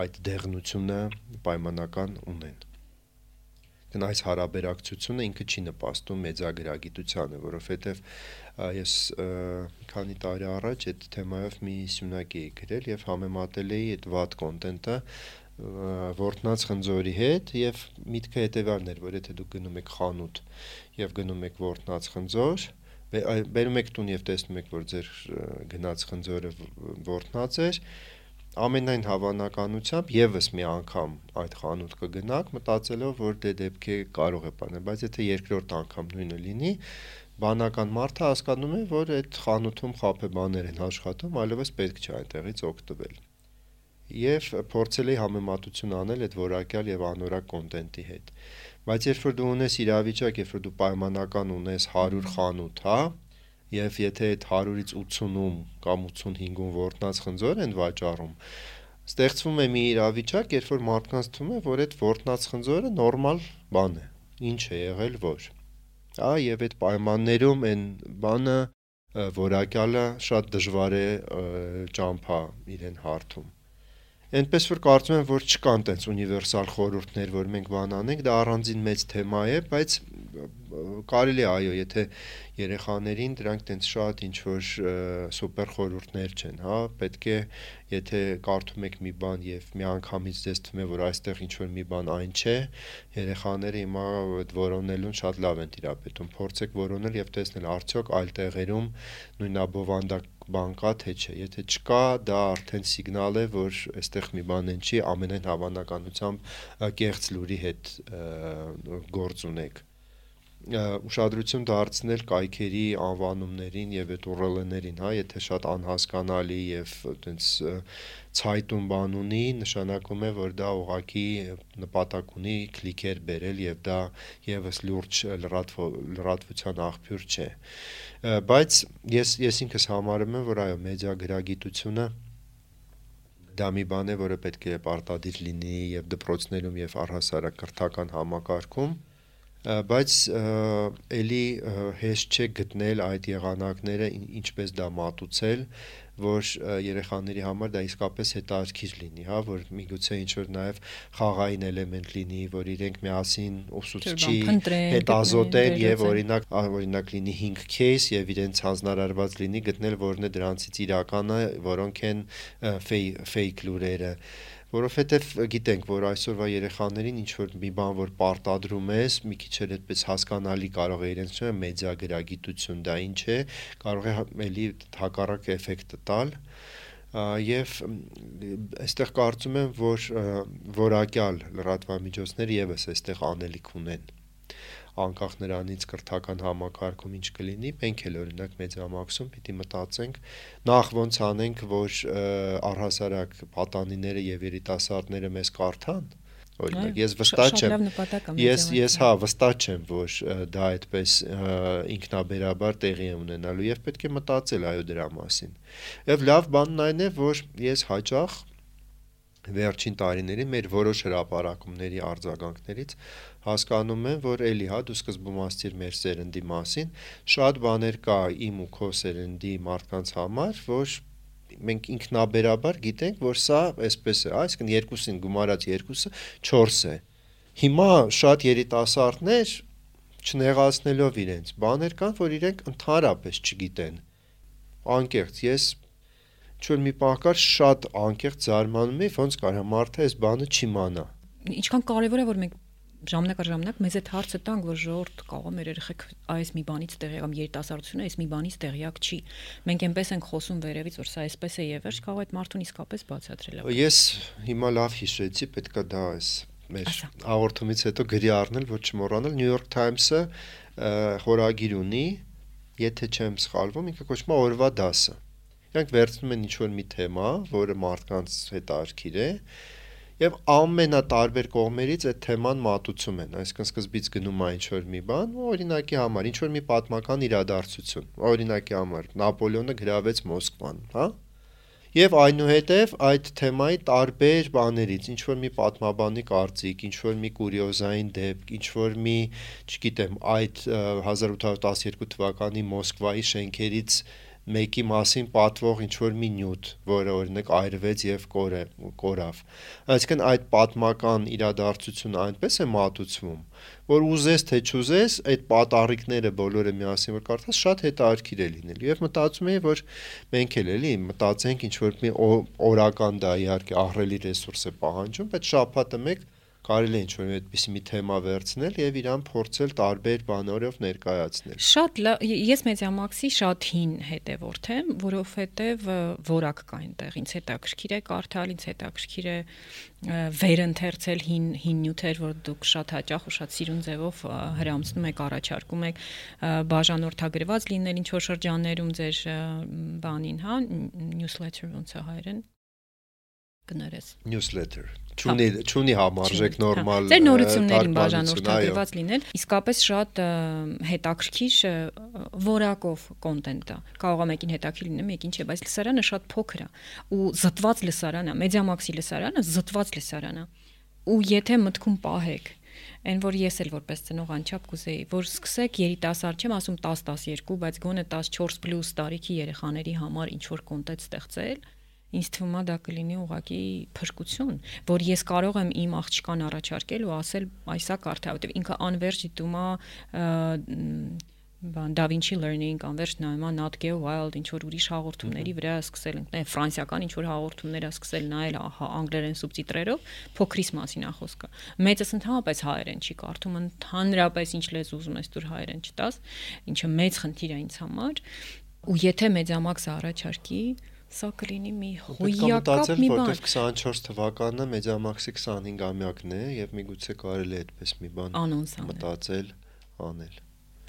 այդ դեղնությունը պայմանական ունեն դեն այս հարաբերակցությունը ինքը չի նպաստում մեծագրագիտությանը, որովհետև ես քանի տարի առաջ այդ թեմայով մի սյունակ էի գրել եւ համեմատել էի այդ վատ կոնտենտը որտնած խնձորի հետ եւ միտքը հետեւյալն էր, որ եթե դուք գնում եք խանութ եւ գնում եք որտնած խնձոր, բերում եք տուն եւ տեսնում եք, որ ձեր գնաց խնձորը որտնած էր, ամենայն հավանականությամբ եւս մի անգամ այդ խանութ կգնաք մտածելով որ դե դեպքի կարող է բանել բայց եթե երկրորդ անգամ նույնը լինի բանական մարդը հասկանում է, որ այդ խանութում խափե բաներ են աշխատում, այլևս պետք չէ այնտեղից օգտվել։ Եվ փորձել էի համեմատություն անել այդ որակյալ եւ անորակ կոնտենտի հետ։ Բայց երբ որ դու ունես իրավիճակ, երբ որ դու պայմանական ունես 100 խանութ, հա, եւ եթե այդ 100-ից 80-ում կամ 85-ում որտնած խնձոր են վաճառում, ստեղծվում է մի իրավիճակ, երբ որ մարդկանց թվում է, որ այդ որտնած խնձորը նորմալ բան է։ Ինչ է եղել, որ հա եւ այդ պայմաններում այն բանը որակյալը շատ դժվար է ճամփա իրեն հարթում Էնպես որ կարծում եմ, որ չկան տենց ունիվերսալ խորհուրդներ, որ մենք բան անենք, դա առանձին մեծ թեմա է, բայց կարելի է, այո, եթե երեխաներին դրանք տենց շատ ինչ որ սուպեր խորհուրդներ չեն, հա, պետք է եթե կարդում եք մի բան եւ միանգամից ձեզ թվում է որ այստեղ ինչ որ մի բան այն չէ, երեխաները հիմա այդ որոնելուն շատ լավ են տիրապետում։ Փորձեք որոնել եւ տեսնել արդյոք այլ տեղերում նույն աբովանդակ բան կա թե չէ։ Եթե չկա, դա արդեն սիգնալ է, որ այստեղ մի բան են չի, ամենայն հավանականությամբ կեղծ լուրի հետ գործ ունեք ուշադրություն դարձնել կայքերի անվանումներին եւ այդ URL-ներին, հա, եթե շատ անհասկանալի եւ այտենց ցայտուն բան ունի, նշանակում է, որ դա ուղակի նպատակ ունի քլիքեր բերել եւ դա եւս լուրջ լրատվության աղբյուր չէ։ Բայց ես ես ինքս համարում եմ, որ այո, մեդիա գրագիտությունը դա մի բան է, որը պետք է պարտադիր լինի եւ դպրոցներում եւ առհասարակ կրթական համակարգում բայց ելի հեշտ չէ գտնել այդ եղանակները ինչպես դա մատուցել որ երեխաների համար դա իսկապես հետաքրքիր լինի, հա, որ միգուցե ինչ որ նաև խաղային էլեմենտ լինի, որ իրենք միասին ուսուցչի հետ ազոտեն եւ օրինակ օրինակ լինի 5 case եւ իրենց հանձնարարված լինի գտնել որն է դրանցից իրականը, որոնք են fake լուրերը որովհետև գիտենք, որ այսօրվա երեխաներին ինչ որ մի բան որ պարտադրում ես, մի քիչ էլ այդպես հասկանալի կարող է իրենց չէ մեդիա գրագիտություն դա ինչ է, կարող է էլի հակառակ էֆեկտը տալ եւ այստեղ կարծում եմ, որ որակյալ լրատվամիջոցները եւս այստեղ անելիք ունեն անկախ նրանից կրթական համակարգում ինչ կլինի, մենք էլ օրինակ մեծ համակսում պիտի մտածենք նախ ոնց անենք, որ առհասարակ պատանիները եւ երիտասարդները մեզ կարդան, օրինակ ես վստահ չեմ ես ես հա վստահ չեմ որ դա այդպես ինքնաբերաբար տեղի է ունենալու եւ պետք է մտածել այո դրա մասին եւ լավ բանն այն է որ ես հաճախ վերջին տարիներին մեր որոշ հրապարակումների արձագանքներից հասկանում եմ, որ էլի հա դու սկզբում ասցիր մեր սերնդի մասին, շատ բաներ կա իմ ու քո սերնդի մարդկանց համար, որ մենք ինքնաբերաբար գիտենք, որ սա այսպես է, այսինքն երկուսին գումարած երկուսը 4 է։ Հիմա շատ երիտասարդներ չնեղացնելով իրենց, բաներ կան, որ իրենք ընդհանրապես չգիտեն։ Անկեղծ, ես ինչ-որ մի պահ կար շատ անկեղծ զարմանում էի, ոնց կարա մարդը այս բանը չիմանա։ Ինչքան կարևոր է որ մենք ժամանակ առ ժամանակ մեզ այդ հարցը տանք, որ ժողովուրդ կարող մեր երեխեք այս մի բանից տեղյակ կամ երիտասարդությունը այս մի բանից տեղյակ չի։ Մենք այնպես ենք խոսում վերևից, որ սա այսպես է եւ վերջ կարող այդ մարդուն իսկապես բացատրել։ Ես հիմա լավ հիշեցի, պետքա դա այս մեր հաղորդումից հետո գրի առնել, որ չմոռանալ New York Times-ը խորագիր ունի, եթե չեմ սխալվում, ինքը կոչվում է օրվա դասը Իրանք վերցնում են ինչ-որ մի թեմա, որը մարդկանց հետաքրքիր է, եւ ամենատարբեր կողմերից այդ թեման մատուցում են, այսինքն սկզբից գնում է ինչ-որ մի բան, օրինակի համար, ինչ-որ մի պատմական իրադարձություն, օրինակի համար Նապոլեոնը գրավեց Մոսկվան, հա? Եվ այնուհետև այդ թեմայի տարբեր բաներից, ինչ որ մի պատմաբանի կարծիք, ինչ որ մի կուրիոզային դեպք, ինչ որ մի, չգիտեմ, այդ 1812 թվականի Մոսկվայի շենքերից մեկի մասին պատվող ինչ որ մի նյութ, որը օրինակ այրվեց եւ կորե կորավ։ Այսինքն այդ պատմական իրադարձությունը այնպես է մատուցվում, որ ուզես թե չուզես, այդ պատառիկները բոլորը միասին որ կարդաս շատ հետաքրքիր է լինելու։ Եվ մտածում եմ, որ մենք էլ էլի մտածենք ինչ որ մի օրական դա իհարկե ահռելի ռեսուրս է պահանջում, բայց շաբաթը մեկ կարելի է ինչ-որ այդպիսի մի թեմա վերցնել եւ իրան փորձել տարբեր բաներով ներկայացնել։ Շատ ես մեդիամաքսի շատ հին հետևորդ եմ, որովհետեւ որակ կա այնտեղ, ինձ հետաքրքիր է կարդալ, ինձ հետաքրքիր է վերընթերցել հին հին նյութեր, որ դուք շատ հաճախ ու շատ սիրուն ձևով հրամցնում եք, առաջարկում եք բաժանորդագրված լինել ինչ որ շրջաններում ձեր բանին, հա, newsletter ոնց է հայերեն կներես։ Newsletter Չունի չունի համարժեք նորմալ Ձեր նորություններին բաժանորդագրված լինել իսկապես շատ հետաքրքիր որակով կոնտենտը։ Կարող է մեկին հետաքրքիր լինել, մեկին չէ, բայց լսարանը շատ փոքր է ու զտված լսարան է։ Մեդիամաքսի լսարանը զտված լսարան է։ Ու եթե մտքում պահեք այն որ ես էլ որպես ծնող անչափ կուզեի, որ սկսեք երիտասարդ չեմ ասում 10-12, բայց գոնե 14+ տարիքի երեխաների համար ինչ որ կոնտենտ ստեղծել, ինձ թվում է դա կլինի ուղակի փրկություն, որ ես կարող եմ իմ աղջկան առաջարկել ու ասել այսա կարդա, որտեղ ինքը անverջ դիտում է բան Da Vinci Learning, անverջ նայում է Nat Geo Wild, ինչ որ ուրիշ հաղորդումների վրա սկսել ենք, նայ ֆրանսիական ինչ որ հաղորդումներ է սկսել նայել անգլերեն սուբտիտրերով, փոքրիս մասին է խոսքը։ Մեծս ընդհանրապես հայերեն չի կարդում, ընդհանրապես ինչ լեզ ուզում ես դուր հայերեն չտաս, ինչը մեծ խնդիր է ինձ համար։ Ու եթե մեծամաքսը առաջարկի, սա կլինի մի հույակապ մի բան։ Որտեվ 24 թվականը Մեդիամաքսի 25-ամյակն է եւ միգուցե կարելի է այդպես մի բան մտածել, անել։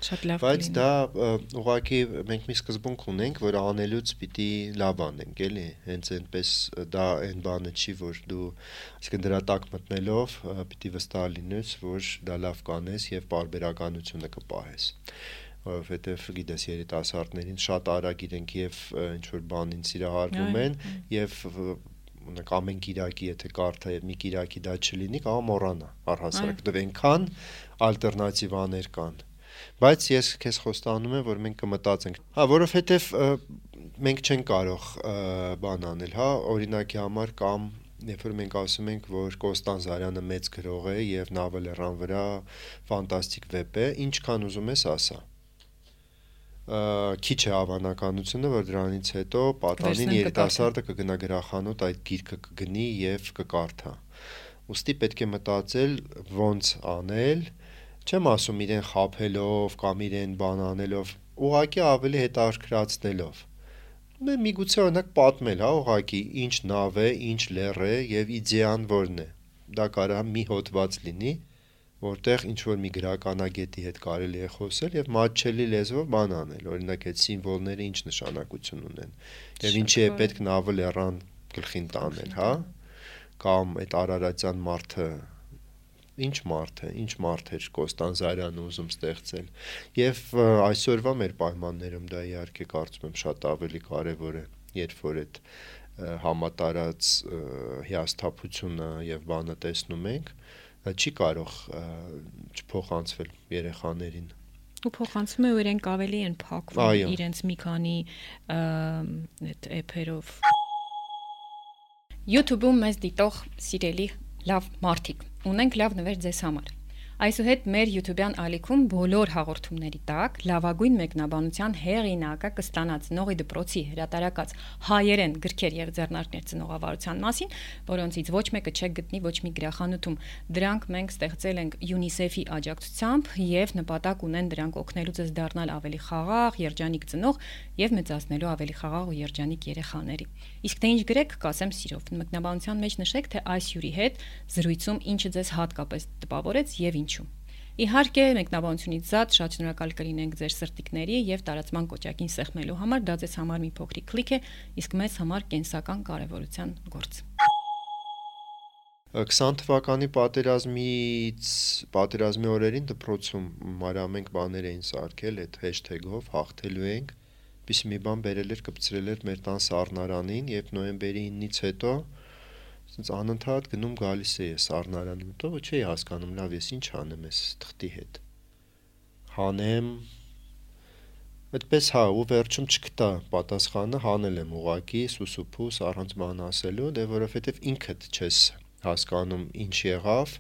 Շատ լավ Բայց կլինի։ դա ը, ուղղակի մենք մի սկզբունք ունենք, որ անելուց պիտի լավ անենք, էլի։ Հենց այնպես դա այն բանը չի, որ դու այսինքն դրա տակ մտնելով պիտի վստահ լինես, որ դա լավ կանես եւ բարբերականությունը կպահես որովհետև գիտես երիտասարդներին շատ արագ իրենք եւ ինչ որ բանին սիրահարվում են եւ ունենք ամեն Կիրակի եթե կարդա եւ մի Կիրակի դա չլինի, կարող մոռանա առհասարակ։ Դե այնքան ալտերնատիվաներ կան։ Բայց ես քեզ խոստանում եմ, որ մենք կմտածենք։ Հա, որովհետև ը, մենք չենք կարող բան անել, հա, օրինակի համար կամ երբ որ մենք ասում ենք, որ Կոստան Զարյանը մեծ գրող է եւ նավելերան վրա ֆանտաստիկ վեպ է, ինչքան ուզում ես ասա քիչ է հավանականությունը, որ դրանից հետո պատանին երիտասարդը կգնա գրախանութ այդ գիրքը կգնի եւ կկարդա։ Ոստի պետք է մտածել ոնց անել, չեմ ասում իրեն խափելով կամ իրեն բան անելով, ուղղակի ավելի հետաքրքրացնելով։ Մե միգուցե օրինակ պատմել, հա, ուղղակի ինչ նավ է, ինչ լեռ է եւ իդեան որն է։ Դա կարա մի հոդված լինի, որտեղ ինչ որ մի գրականագետի հետ կարելի է խոսել եւ մատչելի լեզվով բան անել։ Օրինակ այդ սիմվոլները ինչ նշանակություն ունեն եւ ինչի է պետք նավը լեռան գլխին տանել, հա կամ այդ Արարատյան մարդը ինչ մարդ է, ինչ մարդ էր Կոստան Զարյանը ուզում ստեղծել։ Եվ այսօրվա մեր պայմաններում դա իհարկե կարծում եմ շատ ավելի կարևոր է, երբ որ այդ համատարած հիասթափությունը եւ բանը տեսնում ենք, չի կարող չփոխանցվել երեխաներին։ ու փոխանցում է ու իրենք ավելի են փակվում իրենց մի քանի այդ էփերով YouTube-ում մեզ դիտող սիրելի լավ մարդիկ ունենք լավ նվեր ձեզ համար Այսուհետ մեր YouTube-յան ալիքում բոլոր հաղորդումների տակ լավագույն մեկնաբանության հեղինակը կստանա ծնողի դպրոցի հրատարակած հայերեն գրքեր եւ ձեռնարկներ ծնողավարության մասին, որոնցից ոչ մեկը չեք գտնի ոչ մի գրախանութում։ Դրանք մենք ստեղծել ենք UNICEF-ի աջակցությամբ եւ նպատակ ունեն դրանք օգնելու ձեզ դառնալ ավելի խաղաղ, երջանիկ ծնող եւ մեծացնելու ավելի խաղաղ ու երջանիկ երեխաների։ Իսկ թե ինչ գրեք, կասեմ սիրով։ Մեկնաբանության մեջ նշեք, թե այս հյուրի հետ զրույցում ինչը ձեզ հատկապես տպավորեց եւ ինչու։ Իհարկե, մեկնաբանությունից զատ շատ շնորհակալ կլինենք ձեր սրտիկների եւ տարածման կոճակին սեղմելու համար, դա ձեզ համար մի փոքրիկ քլիկ է, իսկ մեզ համար կենսական կարեւորության գործ։ 20 թվականի պատերազմից պատերազմի օրերին դպրոցում մարամենք բաներ էին սարքել այդ հեշթեգով հաղթելու ենք Պիսի մի բան բերել էր կպցրել էր մեր տան սառնարանին եւ նոյեմբերի 9-ից հետո ասենց անընդհատ գնում գալիս է ես սառնարանի մտով ու չէի հասկանում լավ ես ինչ անեմ ես թղթի հետ հանեմ այդպես հա ու վերջում չկտա պատասխանը հանել եմ ուղակի սուսուփուս առանց բան ասելու դե որովհետեւ ինքդ չես հասկանում ինչ եղավ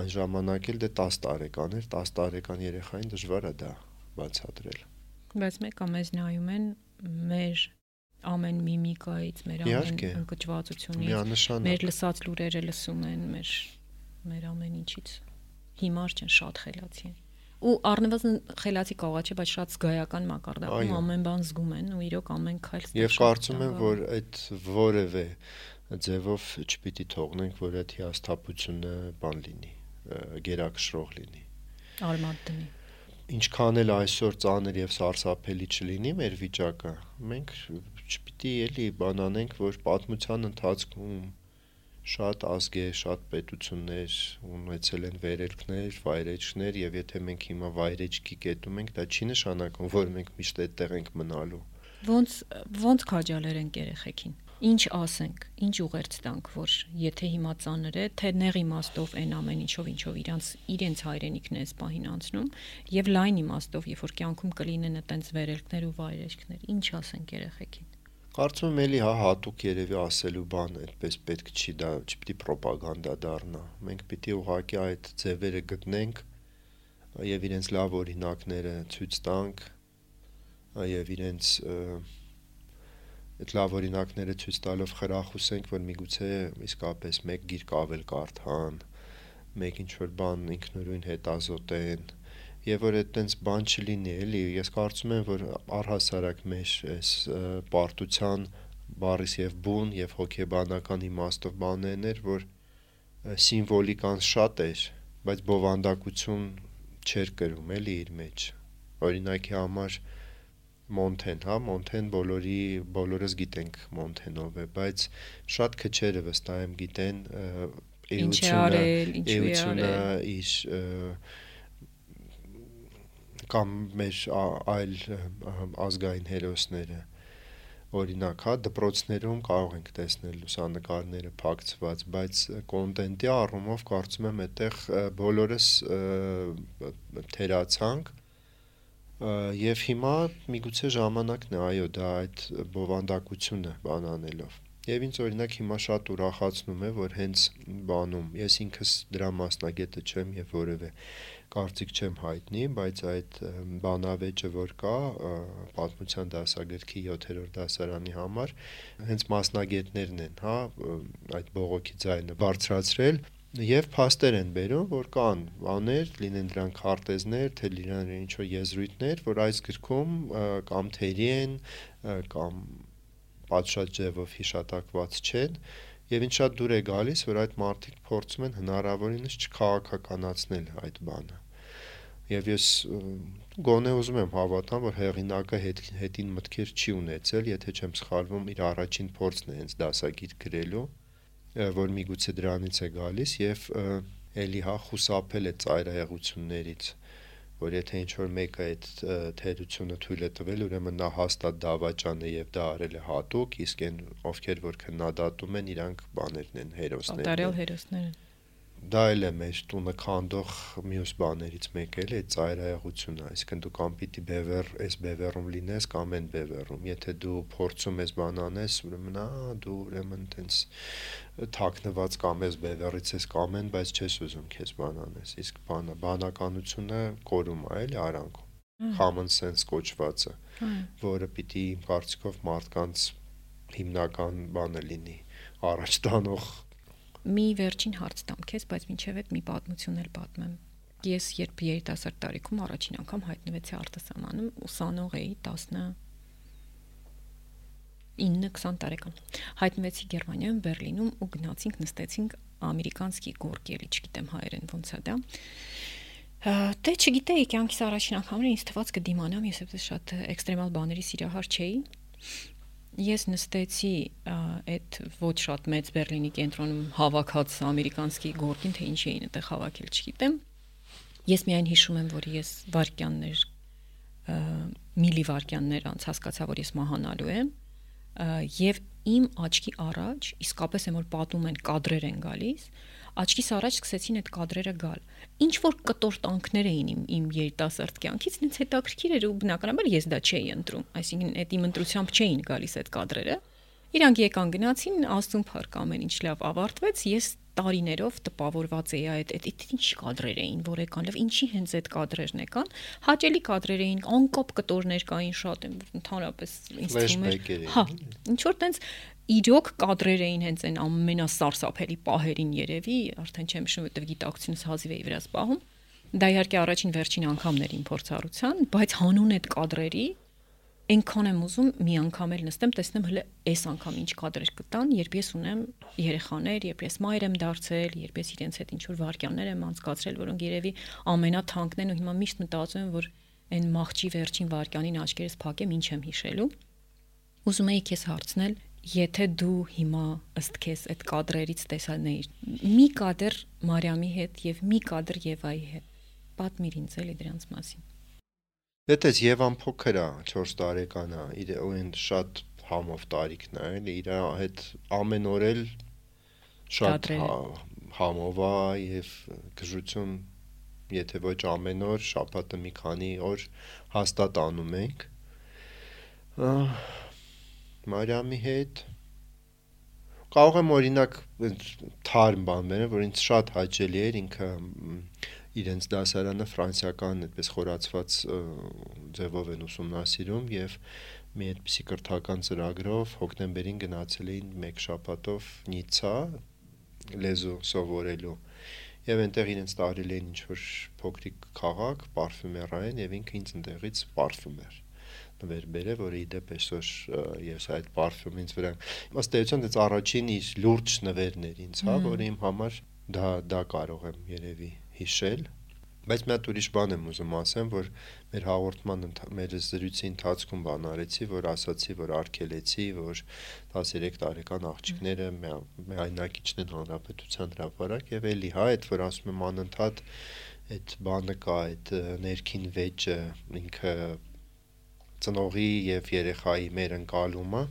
այն ժամանակ էլ դե 10 տարեկան էր 10 տարեկան երեխային դժվար է դա բացատրել Բայց մեկը մեզ նայում են մեր ամեն միմիկայից, մեր ամեն միանշանակ մեր լսած լուրերը լսում են, մեր մեր ամեն ինչից հիմար չեն, շատ խելացի են։ Ու առնվազն խելացի կողա չէ, բայց շատ զգայական մակարդակում ամեն բան զգում են ու իրոք ամեն քայլ ստեղ Եվ կարծում եմ, որ այդ որևէ ձևով չպիտի թողնենք, որ այդ հիասթափությունը բան լինի, գերակշռող լինի։ արմատ դնի։ Ինչքան էլ այսօր ծանր եւ սարսափելի չլինի մեր վիճակը, մենք չպիտի էլի բան անենք, որ պատմության ընթացքում շատ ազգեր, շատ պետություններ ունեցել են վերելքներ, վայրեջքներ եւ եթե մենք հիմա վայրեջքի կետում ենք, դա չի նշանակում, որ մենք միշտ այդտեղ ենք մնալու։ Ոնց ոնց քաջալերենք երեխեքին։ Ինչ ասենք, ինչ ուղերձ տանք, որ եթե հիմա ծանր է, թե նեղ իմաստով այն ամեն ինչով ինչով իրանց իրենց հայրենիքն է սպահին անցնում, եւ լայն իմաստով, երբ որ կյանքում կլինեն այտենց վերելքներ ու վայրեջքներ, ինչ ասենք երեխեքին։ Կարծում եմ էլի հա հատուկ երևի ասելու բան այդպես պետք չի դա չպիտի ռոպագանդա դառնա։ Մենք պիտի ուղղակի այդ ձևերը գտնենք եւ իրենց լավ օրինակները ցույց տանք եւ իրենց այդ լավ օրինակները ցույց տալով խրախուսենք, որ միգուցե իսկապես մեկ գիրք ավել կարդան, մեկ ինչ որ բան ինքնուրույն հետազոտեն Եվ որ այդտենց բան չլինի, էլի, ես կարծում եմ, որ առհասարակ մեր այս պարտության բարիս եւ բուն եւ հոգեբանական իմաստով բաներն էր, որ սիմվոլիկան շատ էր, բայց բովանդակություն չէր կրում էլի իր մեջ։ Օրինակի համար Մոնթեն, հա, Մոնթեն բոլորի բոլորս գիտենք Մոնթենով է, բայց շատ քչերը վստահ եմ գիտեն Ինչ է արել, ինչու է էությունը արել։ իր ը, կամ մեր այլ ազգային հերոսները օրինակ, հա, դպրոցներում կարող ենք տեսնել լուսանկարները փակցված, բայց կոնտենտի առումով կարծում եմ այդտեղ բոլորս թերացանք եւ հիմա միգուցե ժամանակն է, այո, դա այդ բովանդակությունը բան անելով։ Եվ ինձ օրինակ հիմա շատ ուրախացնում է, որ հենց բանում, ես ինքս դրա մասնագետը չեմ եւ որևէ կարծիք չեմ հայտնի, բայց այդ բանավեճը, որ կա պատմության դասագրքի 7-րդ դասարանի համար, հենց մասնագետներն են, հա, այդ բողոքի ձայնը բարձրացրել Եվ փաստեր են բերում, որ կան բաներ, լինեն դրանք քարտեզներ, թե լինեն ինչ որ եզրույթներ, որ այս գրքում կամ թերի են, կամ պատշաճ ձևով հիշատակված չեն, եւ ինձ շատ դուր է գալիս, որ այդ մարդիկ փորձում են հնարավորինս չքաղաքականացնել այդ բանը։ Եվ ես գոնե ուզում եմ հավատամ, որ հեղինակը հետ, հետին մտքեր չի ունեցել, եթե չեմ սխալվում, իր առաջին փորձն է հենց դասագիր գրելու, որ միգուցե դրանից է գալիս եւ էլի հա խուսափել է ծայրահեղություններից որ եթե ինչ որ մեկը այդ թերությունը թույլ է տվել, ուրեմն նա հաստատ դավաճան է եւ դա արել է հատուկ, իսկ այն ովքեր որ քննադատում են, իրանք բաներն են, հերոսներն են։ հերոսները։ Դա էլ է մեր տունը քանդող մյուս բաներից մեկը էլ է ծայրահեղությունը, այսինքն դու կամ պիտի բևեռ, այս բևեռում լինես կամ այն բևեռում։ Եթե դու փորձում ես բան անես, ուրեմն ա դու ուրեմն տենց թաքնված կամ ես բևեռից ես կամ այն, բայց չես ուզում քեզ բան անես։ Իսկ բանը բանականությունը կորում է էլի արանքում common sense կոչվածը, որը պիտի իմ կարծիքով մարդկանց հիմնական բանը լինի, առաջ տանող Մի վերջին հարց տամ քեզ, բայց մինչև այդ մի պատմություն էլ պատմեմ։ Ես երբ երիտասարդ տարիքում առաջին անգամ հայտնվեցի արտասահմանում, ուսանող էի 19-20 տարեկան։ Հայտնվեցի Գերմանիայում, Բերլինում ու գնացինք նստեցինք ամերիկանսկի գորգի, էլի չգիտեմ հայերեն ոնց է դա։ Դե չգիտեի, կյանքիս առաջին անգամն ինձ թվաց կդիմանամ, ես այդպես շատ էքստրեմալ բաների սիրահար չէի։ Ես նստեցի այդ ոչ շատ մեծ Բերլինի կենտրոնում հավաքած ամերիկանսկի գորգին, թե ինչ էին այդտեղ հավաքել, չգիտեմ։ Ես միայն հիշում եմ, որ ես վարքյաններ ա, միլի վարքյաններ անց հասկացա, որ ես մահանալու եմ եւ իմ աչքի առաջ իսկապես եմ որ պատում են կադրեր են գալիս աչքիս առաջ սկսեցին այդ կադրերը գալ ինչ որ կտոր տանքներ էին իմ իմ երիտասարդ կյանքից ինձ հետաքրքիր էր ու բնականաբար ես դա չէի ընտրում այսինքն այդ իմ ընտրությամբ չէին գալիս այդ կադրերը իրանք եկան գնացին աստուն փառք ամեն ինչ լավ ավարտվեց ես տարիներով տպավորված էի այդ այդ ինչ կադրեր էին որ եկան լավ ինչի հենց այդ կադրերն եկան հաճելի կադրեր էին անկապ կտորներ կային շատ ընդհանրապես ինձ թվում էր հա էլի։ ինչ որ տենց իրոք կադրեր էին հենց այն ամենասարսափելի պահերին երևի արդեն չեմ հիշում որտեվ գիտակցությունս հազիվ էի վրաս պահում դա իհարկե առաջին վերջին անգամն էր իմ փորձառության բայց հանուն այդ կադրերի այնքան եմ ուզում մի անգամ էլ նստեմ, տեսնեմ հələ այս անգամ ինչ կադրեր կտան, երբ ես ունեմ երեխաներ, երբ ես մայր եմ դարձել, երբ ես իրենց հետ ինչ որ վարքյաններ եմ անցկացրել, որոնք երևի ամենաթանկն են ու հիմա միշտ մտածում եմ, որ այն մաղճի վերջին վարքյանին աչքերս փակեմ, ինչ եմ հիշելու։ Ուզում էի քեզ հարցնել, եթե դու հիմա ըստ քեզ այդ կադրերից տեսանեիր մի կադր Մարիամի հետ եւ մի կադր Եվայի հետ, պատմիր ինձ էլի դրանց մասին։ Դետես Եվան փոքր է, 4 տարեկան է, իր այն շատ համով տարիքն է, էլի իր հետ ամեն օր էլ շատ հա- համով է եւ գժություն եթե ոչ ամեն օր, շաբաթը մի քանի օր հաստատ անում ենք։ Մարիամի հետ կարող եմ օրինակ թարմ բան բերեմ, որ ինձ շատ հաճելի էր ինքը իրենց դասարանը ֆրանսիական այդպես խորացված ձևով են ուսումնասիրում եւ մի այդպիսի կրթական ծրագրով հոկտեմբերին գնացել էին մեկ շաբաթով Նիցա լեզու սովորելու եւ այնտեղ իրենց տարել էին ինչ որ փոքրիկ քաղաք, պարֆյումերային եւ ինքը ինձ ընդեղից պարֆյումեր նվեր բերե, որը իդեպ այսօր ես այդ պարֆյումը ինձ վրա ըստ էության դից առաջին իր լուրջ նվերն էր ինձ, հա, որը իմ համար դա դա կարող եմ երևի հիշել Բայց մի հատ ուրիշ բան եմ ուզում ասեմ, որ մեր հաղորդման մեր զրույցի ընթացքում բան արեցի, որ ասացի, որ արկելեցի, որ 13 տարեկան աղջիկները միայնակիչն են հանրապետության հրապարակ եւ էլի հա այդ որ ասում եմ անընդհատ այդ բանը կա, այդ ներքին վեճը ինքը ծնողի եւ երեխայի մեր ընկալումը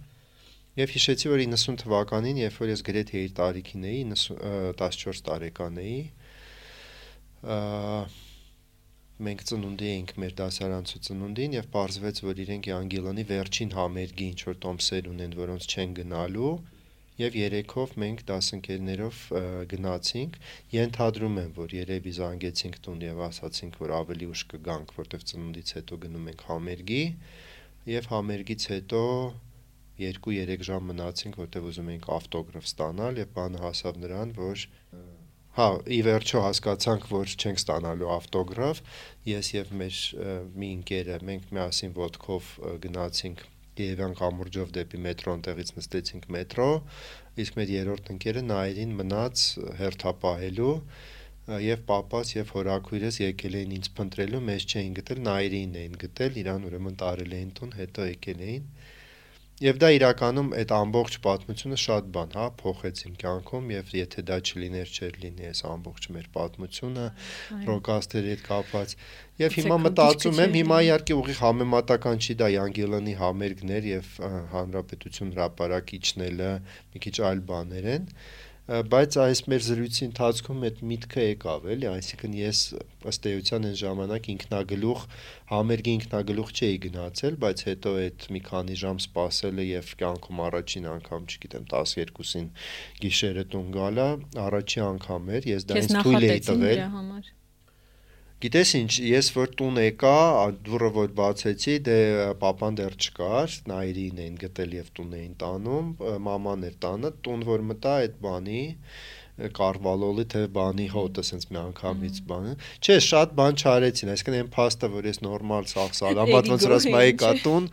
Եվ հիշեցի, որ 90 թվականին, երբ որ ես գրեթե իր տարիքին էի, 14 տարեկան էի, մենք ծնունդի էինք մեր դասարանցու ծնունդին եւ պարզվեց, որ իրենք Անգելանի վերջին համերգի ինչ որ տոմսեր ունեն, որոնց չեն գնալու եւ երեքով մենք դասընկերներով գնացինք ենթադրում եմ որ երևի զանգեցինք տուն եւ ասացինք որ ավելի ուշ կգանք որտեվ ծնունդից հետո գնում ենք համերգի եւ համերգից հետո 2-3 ժամ մնացինք որտեվ ուզում էինք ավտոգրաֆ ստանալ եւ բանը հասավ նրան որ Հա, ի վերջո հասկացանք, որ չենք ստանալու ավտոգրաֆ։ Ես եւ մեր մի ընկերը մենք միասին ոդկով գնացինք Կիևյան կամուրջով դեպի մետրոն տեղից նստեցինք մետրո, իսկ մեր երրորդ ընկերը Նայիրին մնաց հերթապահելու եւ papas եւ հորաքույրս եկել էին ինձ փնտրելու, մեզ չէին գտել, Նայիրին էին գտել, իրան ուրեմն տարել էին տուն, հետո եկել էին։ Եվ դա իրականում այդ ամբողջ պատմությունը շատ բան, հա, փոխեց իմ կյանքում եւ եթե դա չլիներ, չէր լինի այս ամբողջ մեր պատմությունը ռոկաստերի հետ կապված։ Եվ հիմա մտածում եմ, հիմա իհարկե ուղիղ համեմատական չի դա Յանգելանի համերգներ եւ հանրապետություն հրապարակիչնելը մի քիչ այլ բաներ են, բայց այս մեր զրույցի ընթացքում այդ միտքը եկավ էլի, այսինքն ես ըստ էության այն ժամանակ ինքնագլուխ համերգի ինքնագլուխ չէի գնացել, բայց հետո այդ մի քանի ժամ սպասելը եւ կյանքում առաջին անգամ, չգիտեմ, 12-ին գիշերը տուն գալա, առաջի անգամ էր, ես դա ինձ թույլ էի տվել։ Գիտես ինչ, ես որ տուն եկա, դուրը որ բացեցի, դե papan դեռ չկար, նայրին էին գտել եւ տուն էին տանում, մաման էր տանը, տուն որ մտա այդ բանի, կարվալոլի թե բանի հոտը sense մի անգամից բանը։ Չէ, շատ բան չարեցին, այսինքն այն փաստը, որ ես նորմալ սաղ սալամատ ոնց որ եի կատուն,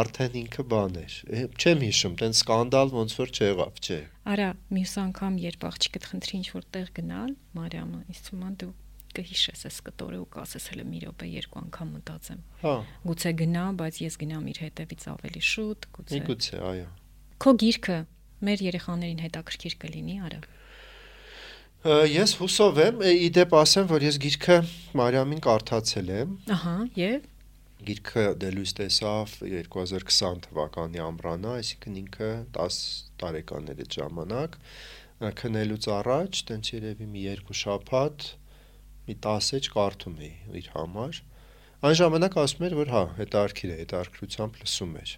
արդեն ինքը բան էր։ Չեմ հիշում, տեն սկանդալ ոնց որ չեղավ, չէ։ Արա, մյուս անգամ երբ աղջիկդ խնդրի ինչ որ տեղ գնալ, Մարիամը, ինձ թվում է դու կհիշես այս կտորը ու կասես հələ մի րոպե երկու անգամ մտածեմ։ Հա։ Գուցե գնա, բայց ես գնամ իր հետևից ավելի շուտ, գուցե։ Միգուցե, այո։ Քո գիրքը մեր երեխաներին հետաքրքիր կլինի, արա։ Ես հուսով եմ, իդեպ ասեմ, որ ես գիրքը Մարիամին կարդացել եմ։ Ահա, եւ գիրքը դե լույս տեսավ 2020 թվականի ամռանը, այսինքն ինքը 10 տարեկան էր այդ ժամանակ քնելուց առաջ, տենց երևի մի երկու շաբաթ մի 10 էջ կարդում էի իր համար։ Այն ժամանակ ասում էր, որ հա, հետարքիր է, հետարքրությամբ լսում էր։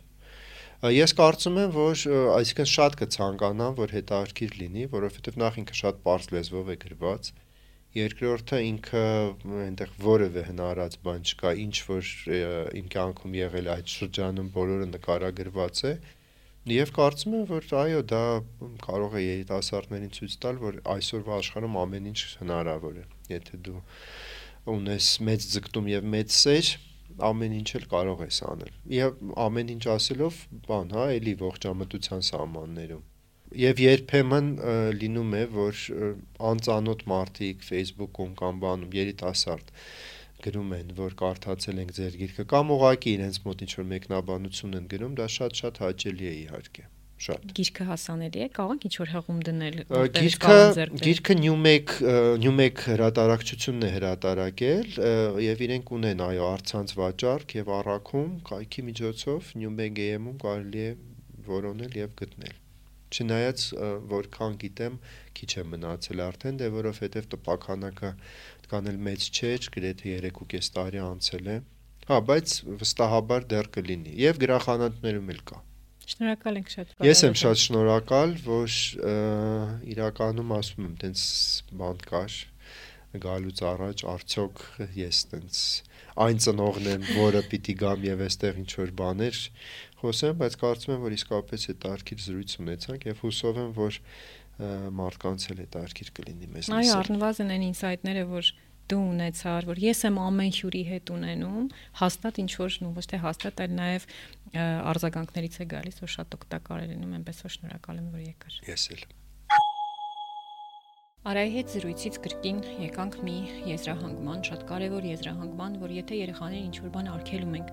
Ես կարծում եմ, որ այսինքն շատ կցանկանամ, որ հետարքիր լինի, որովհետև նախ ինքը շատ པարզ լեզվով է գրված, երկրորդը ինքը այնտեղ որևէ հնարած բան չկա, ինչ որ իմ կյանքում եղել այդ շրջանում բոլորը նկարագրված է, Եվ կարծում եմ, որ այո, դա կարող է երիտասարդներին ցույց տալ, որ այսօրվա աշխարհում ամեն ինչ հնարավոր է եթե դու ունես մեծ ձգտում եւ մեծ սեր, ամեն ինչ էլ կարող ես անել։ Եվ ամեն ինչ ասելով, բան, հա, էլի ողջամտության սահմաններում։ Եվ երբեմն լինում է, որ անծանոթ մարդիկ Facebook-ում կամ բանում երիտասարդ գրում են, որ կարդացել ենք ձեր գիրքը կամ ուղակի իրենց մոտ ինչ որ մեկնաբանություն են գրում, դա շատ-շատ հաճելի է իհարկե շատ։ Գիրքը հասանելի է, կարող ինչ որ հղում դնել, գիրքը գիրքը Newmake Newmake հրատարակչությունն է հրատարակել եւ իրենք ունեն այո արցանց վաճառք եւ առաքում կայքի միջոցով Newmake AM-ում կարելի է որոնել եւ գտնել չնայած որքան գիտեմ քիչ է մնացել արդեն դե որովհետեւ տպականակը կանել մեծ չէ գրեթե 3.5 տարի անցել է հա բայց վստահաբար դեռ կլինի եւ գրախանութներում էլ կա Շնորհակալ ենք շատ։ Ես եմ շատ շնորհակալ, որ իրականում ասում եմ, տենց բան կար գալուց առաջ արդյոք ես տենց այն ծնողն եմ, որը պիտի գամ եւ այստեղ ինչ որ բաներ խոսեմ, բայց կարծում եմ, որ իսկապես այդ արկիր զրույց ունեցանք եւ հուսով եմ, որ մարդկանց էլ այդ արկիր կլինի մեզ։ Այո, առնվազն այն ինսայթները, որ դու ունեցար, որ ես եմ ամեն հյուրի հետ ունենում, հաստատ ինչ որ նու ոչ թե հաստատ, այլ նաև արձագանքներից է գալիս, որ շատ օգտակար է լինում, այնպես որ շնորհակալ եմ, որ եկար։ Ես էլ։ Արայի հետ զրույցից կրկին եկանք մի եզրահանգման, շատ կարևոր եզրահանգման, որ եթե երեխաներին ինչ-որ բան արգելում ենք,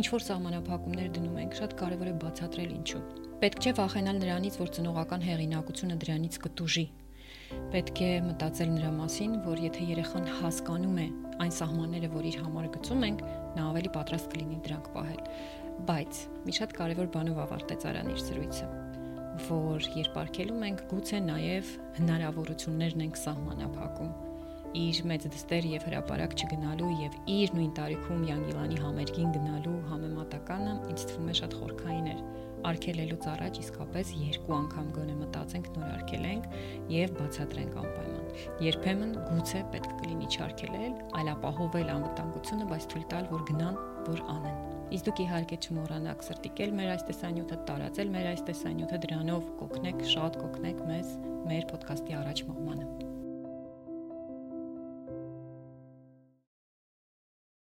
ինչ-որ սահմանափակումներ դնում ենք, շատ կարևոր է բացատրել ինչու։ Պետք չէ վախենալ նրանից, որ ծնողական հեղինակությունը դրանից կտուժի։ Պետք է մտածել նրա մասին, որ եթե երեխան հասկանում է այն սահմանները, որ իր համար գծում ենք, նա ավելի պատրաստ կլինի դրանք պահել։ Բայց մի շատ կարևոր բանով ավարտեց Արան իր զրույցը որ երբ արկելում ենք, գուցե նաև հնարավորություններն ենք սահմանափակում իր մեծ դստեր եւ հրաապարակ չգնալու եւ իր նույն տարիքում Յանգիլանի համերգին գնալու համեմատականը ինձ թվում է շատ խորքային էր արկելելուց առաջ իսկապես երկու անգամ գոնե մտածենք նոր արկելենք եւ բացատրենք անպայման երբեմն գուցե պետք կլինի չարկելել այլ ապահովել անվտանգությունը բայց թույլ տալ որ գնան որ անեն Իսկ դուք իհարկե չմոռանաք սրտիկել մեր այս տեսանյութը, տարածել մեր այս տեսանյութը, դրանով կօգնեք, շատ կօգնեք մեզ մեր ոդկասթի առաջ մղմանը։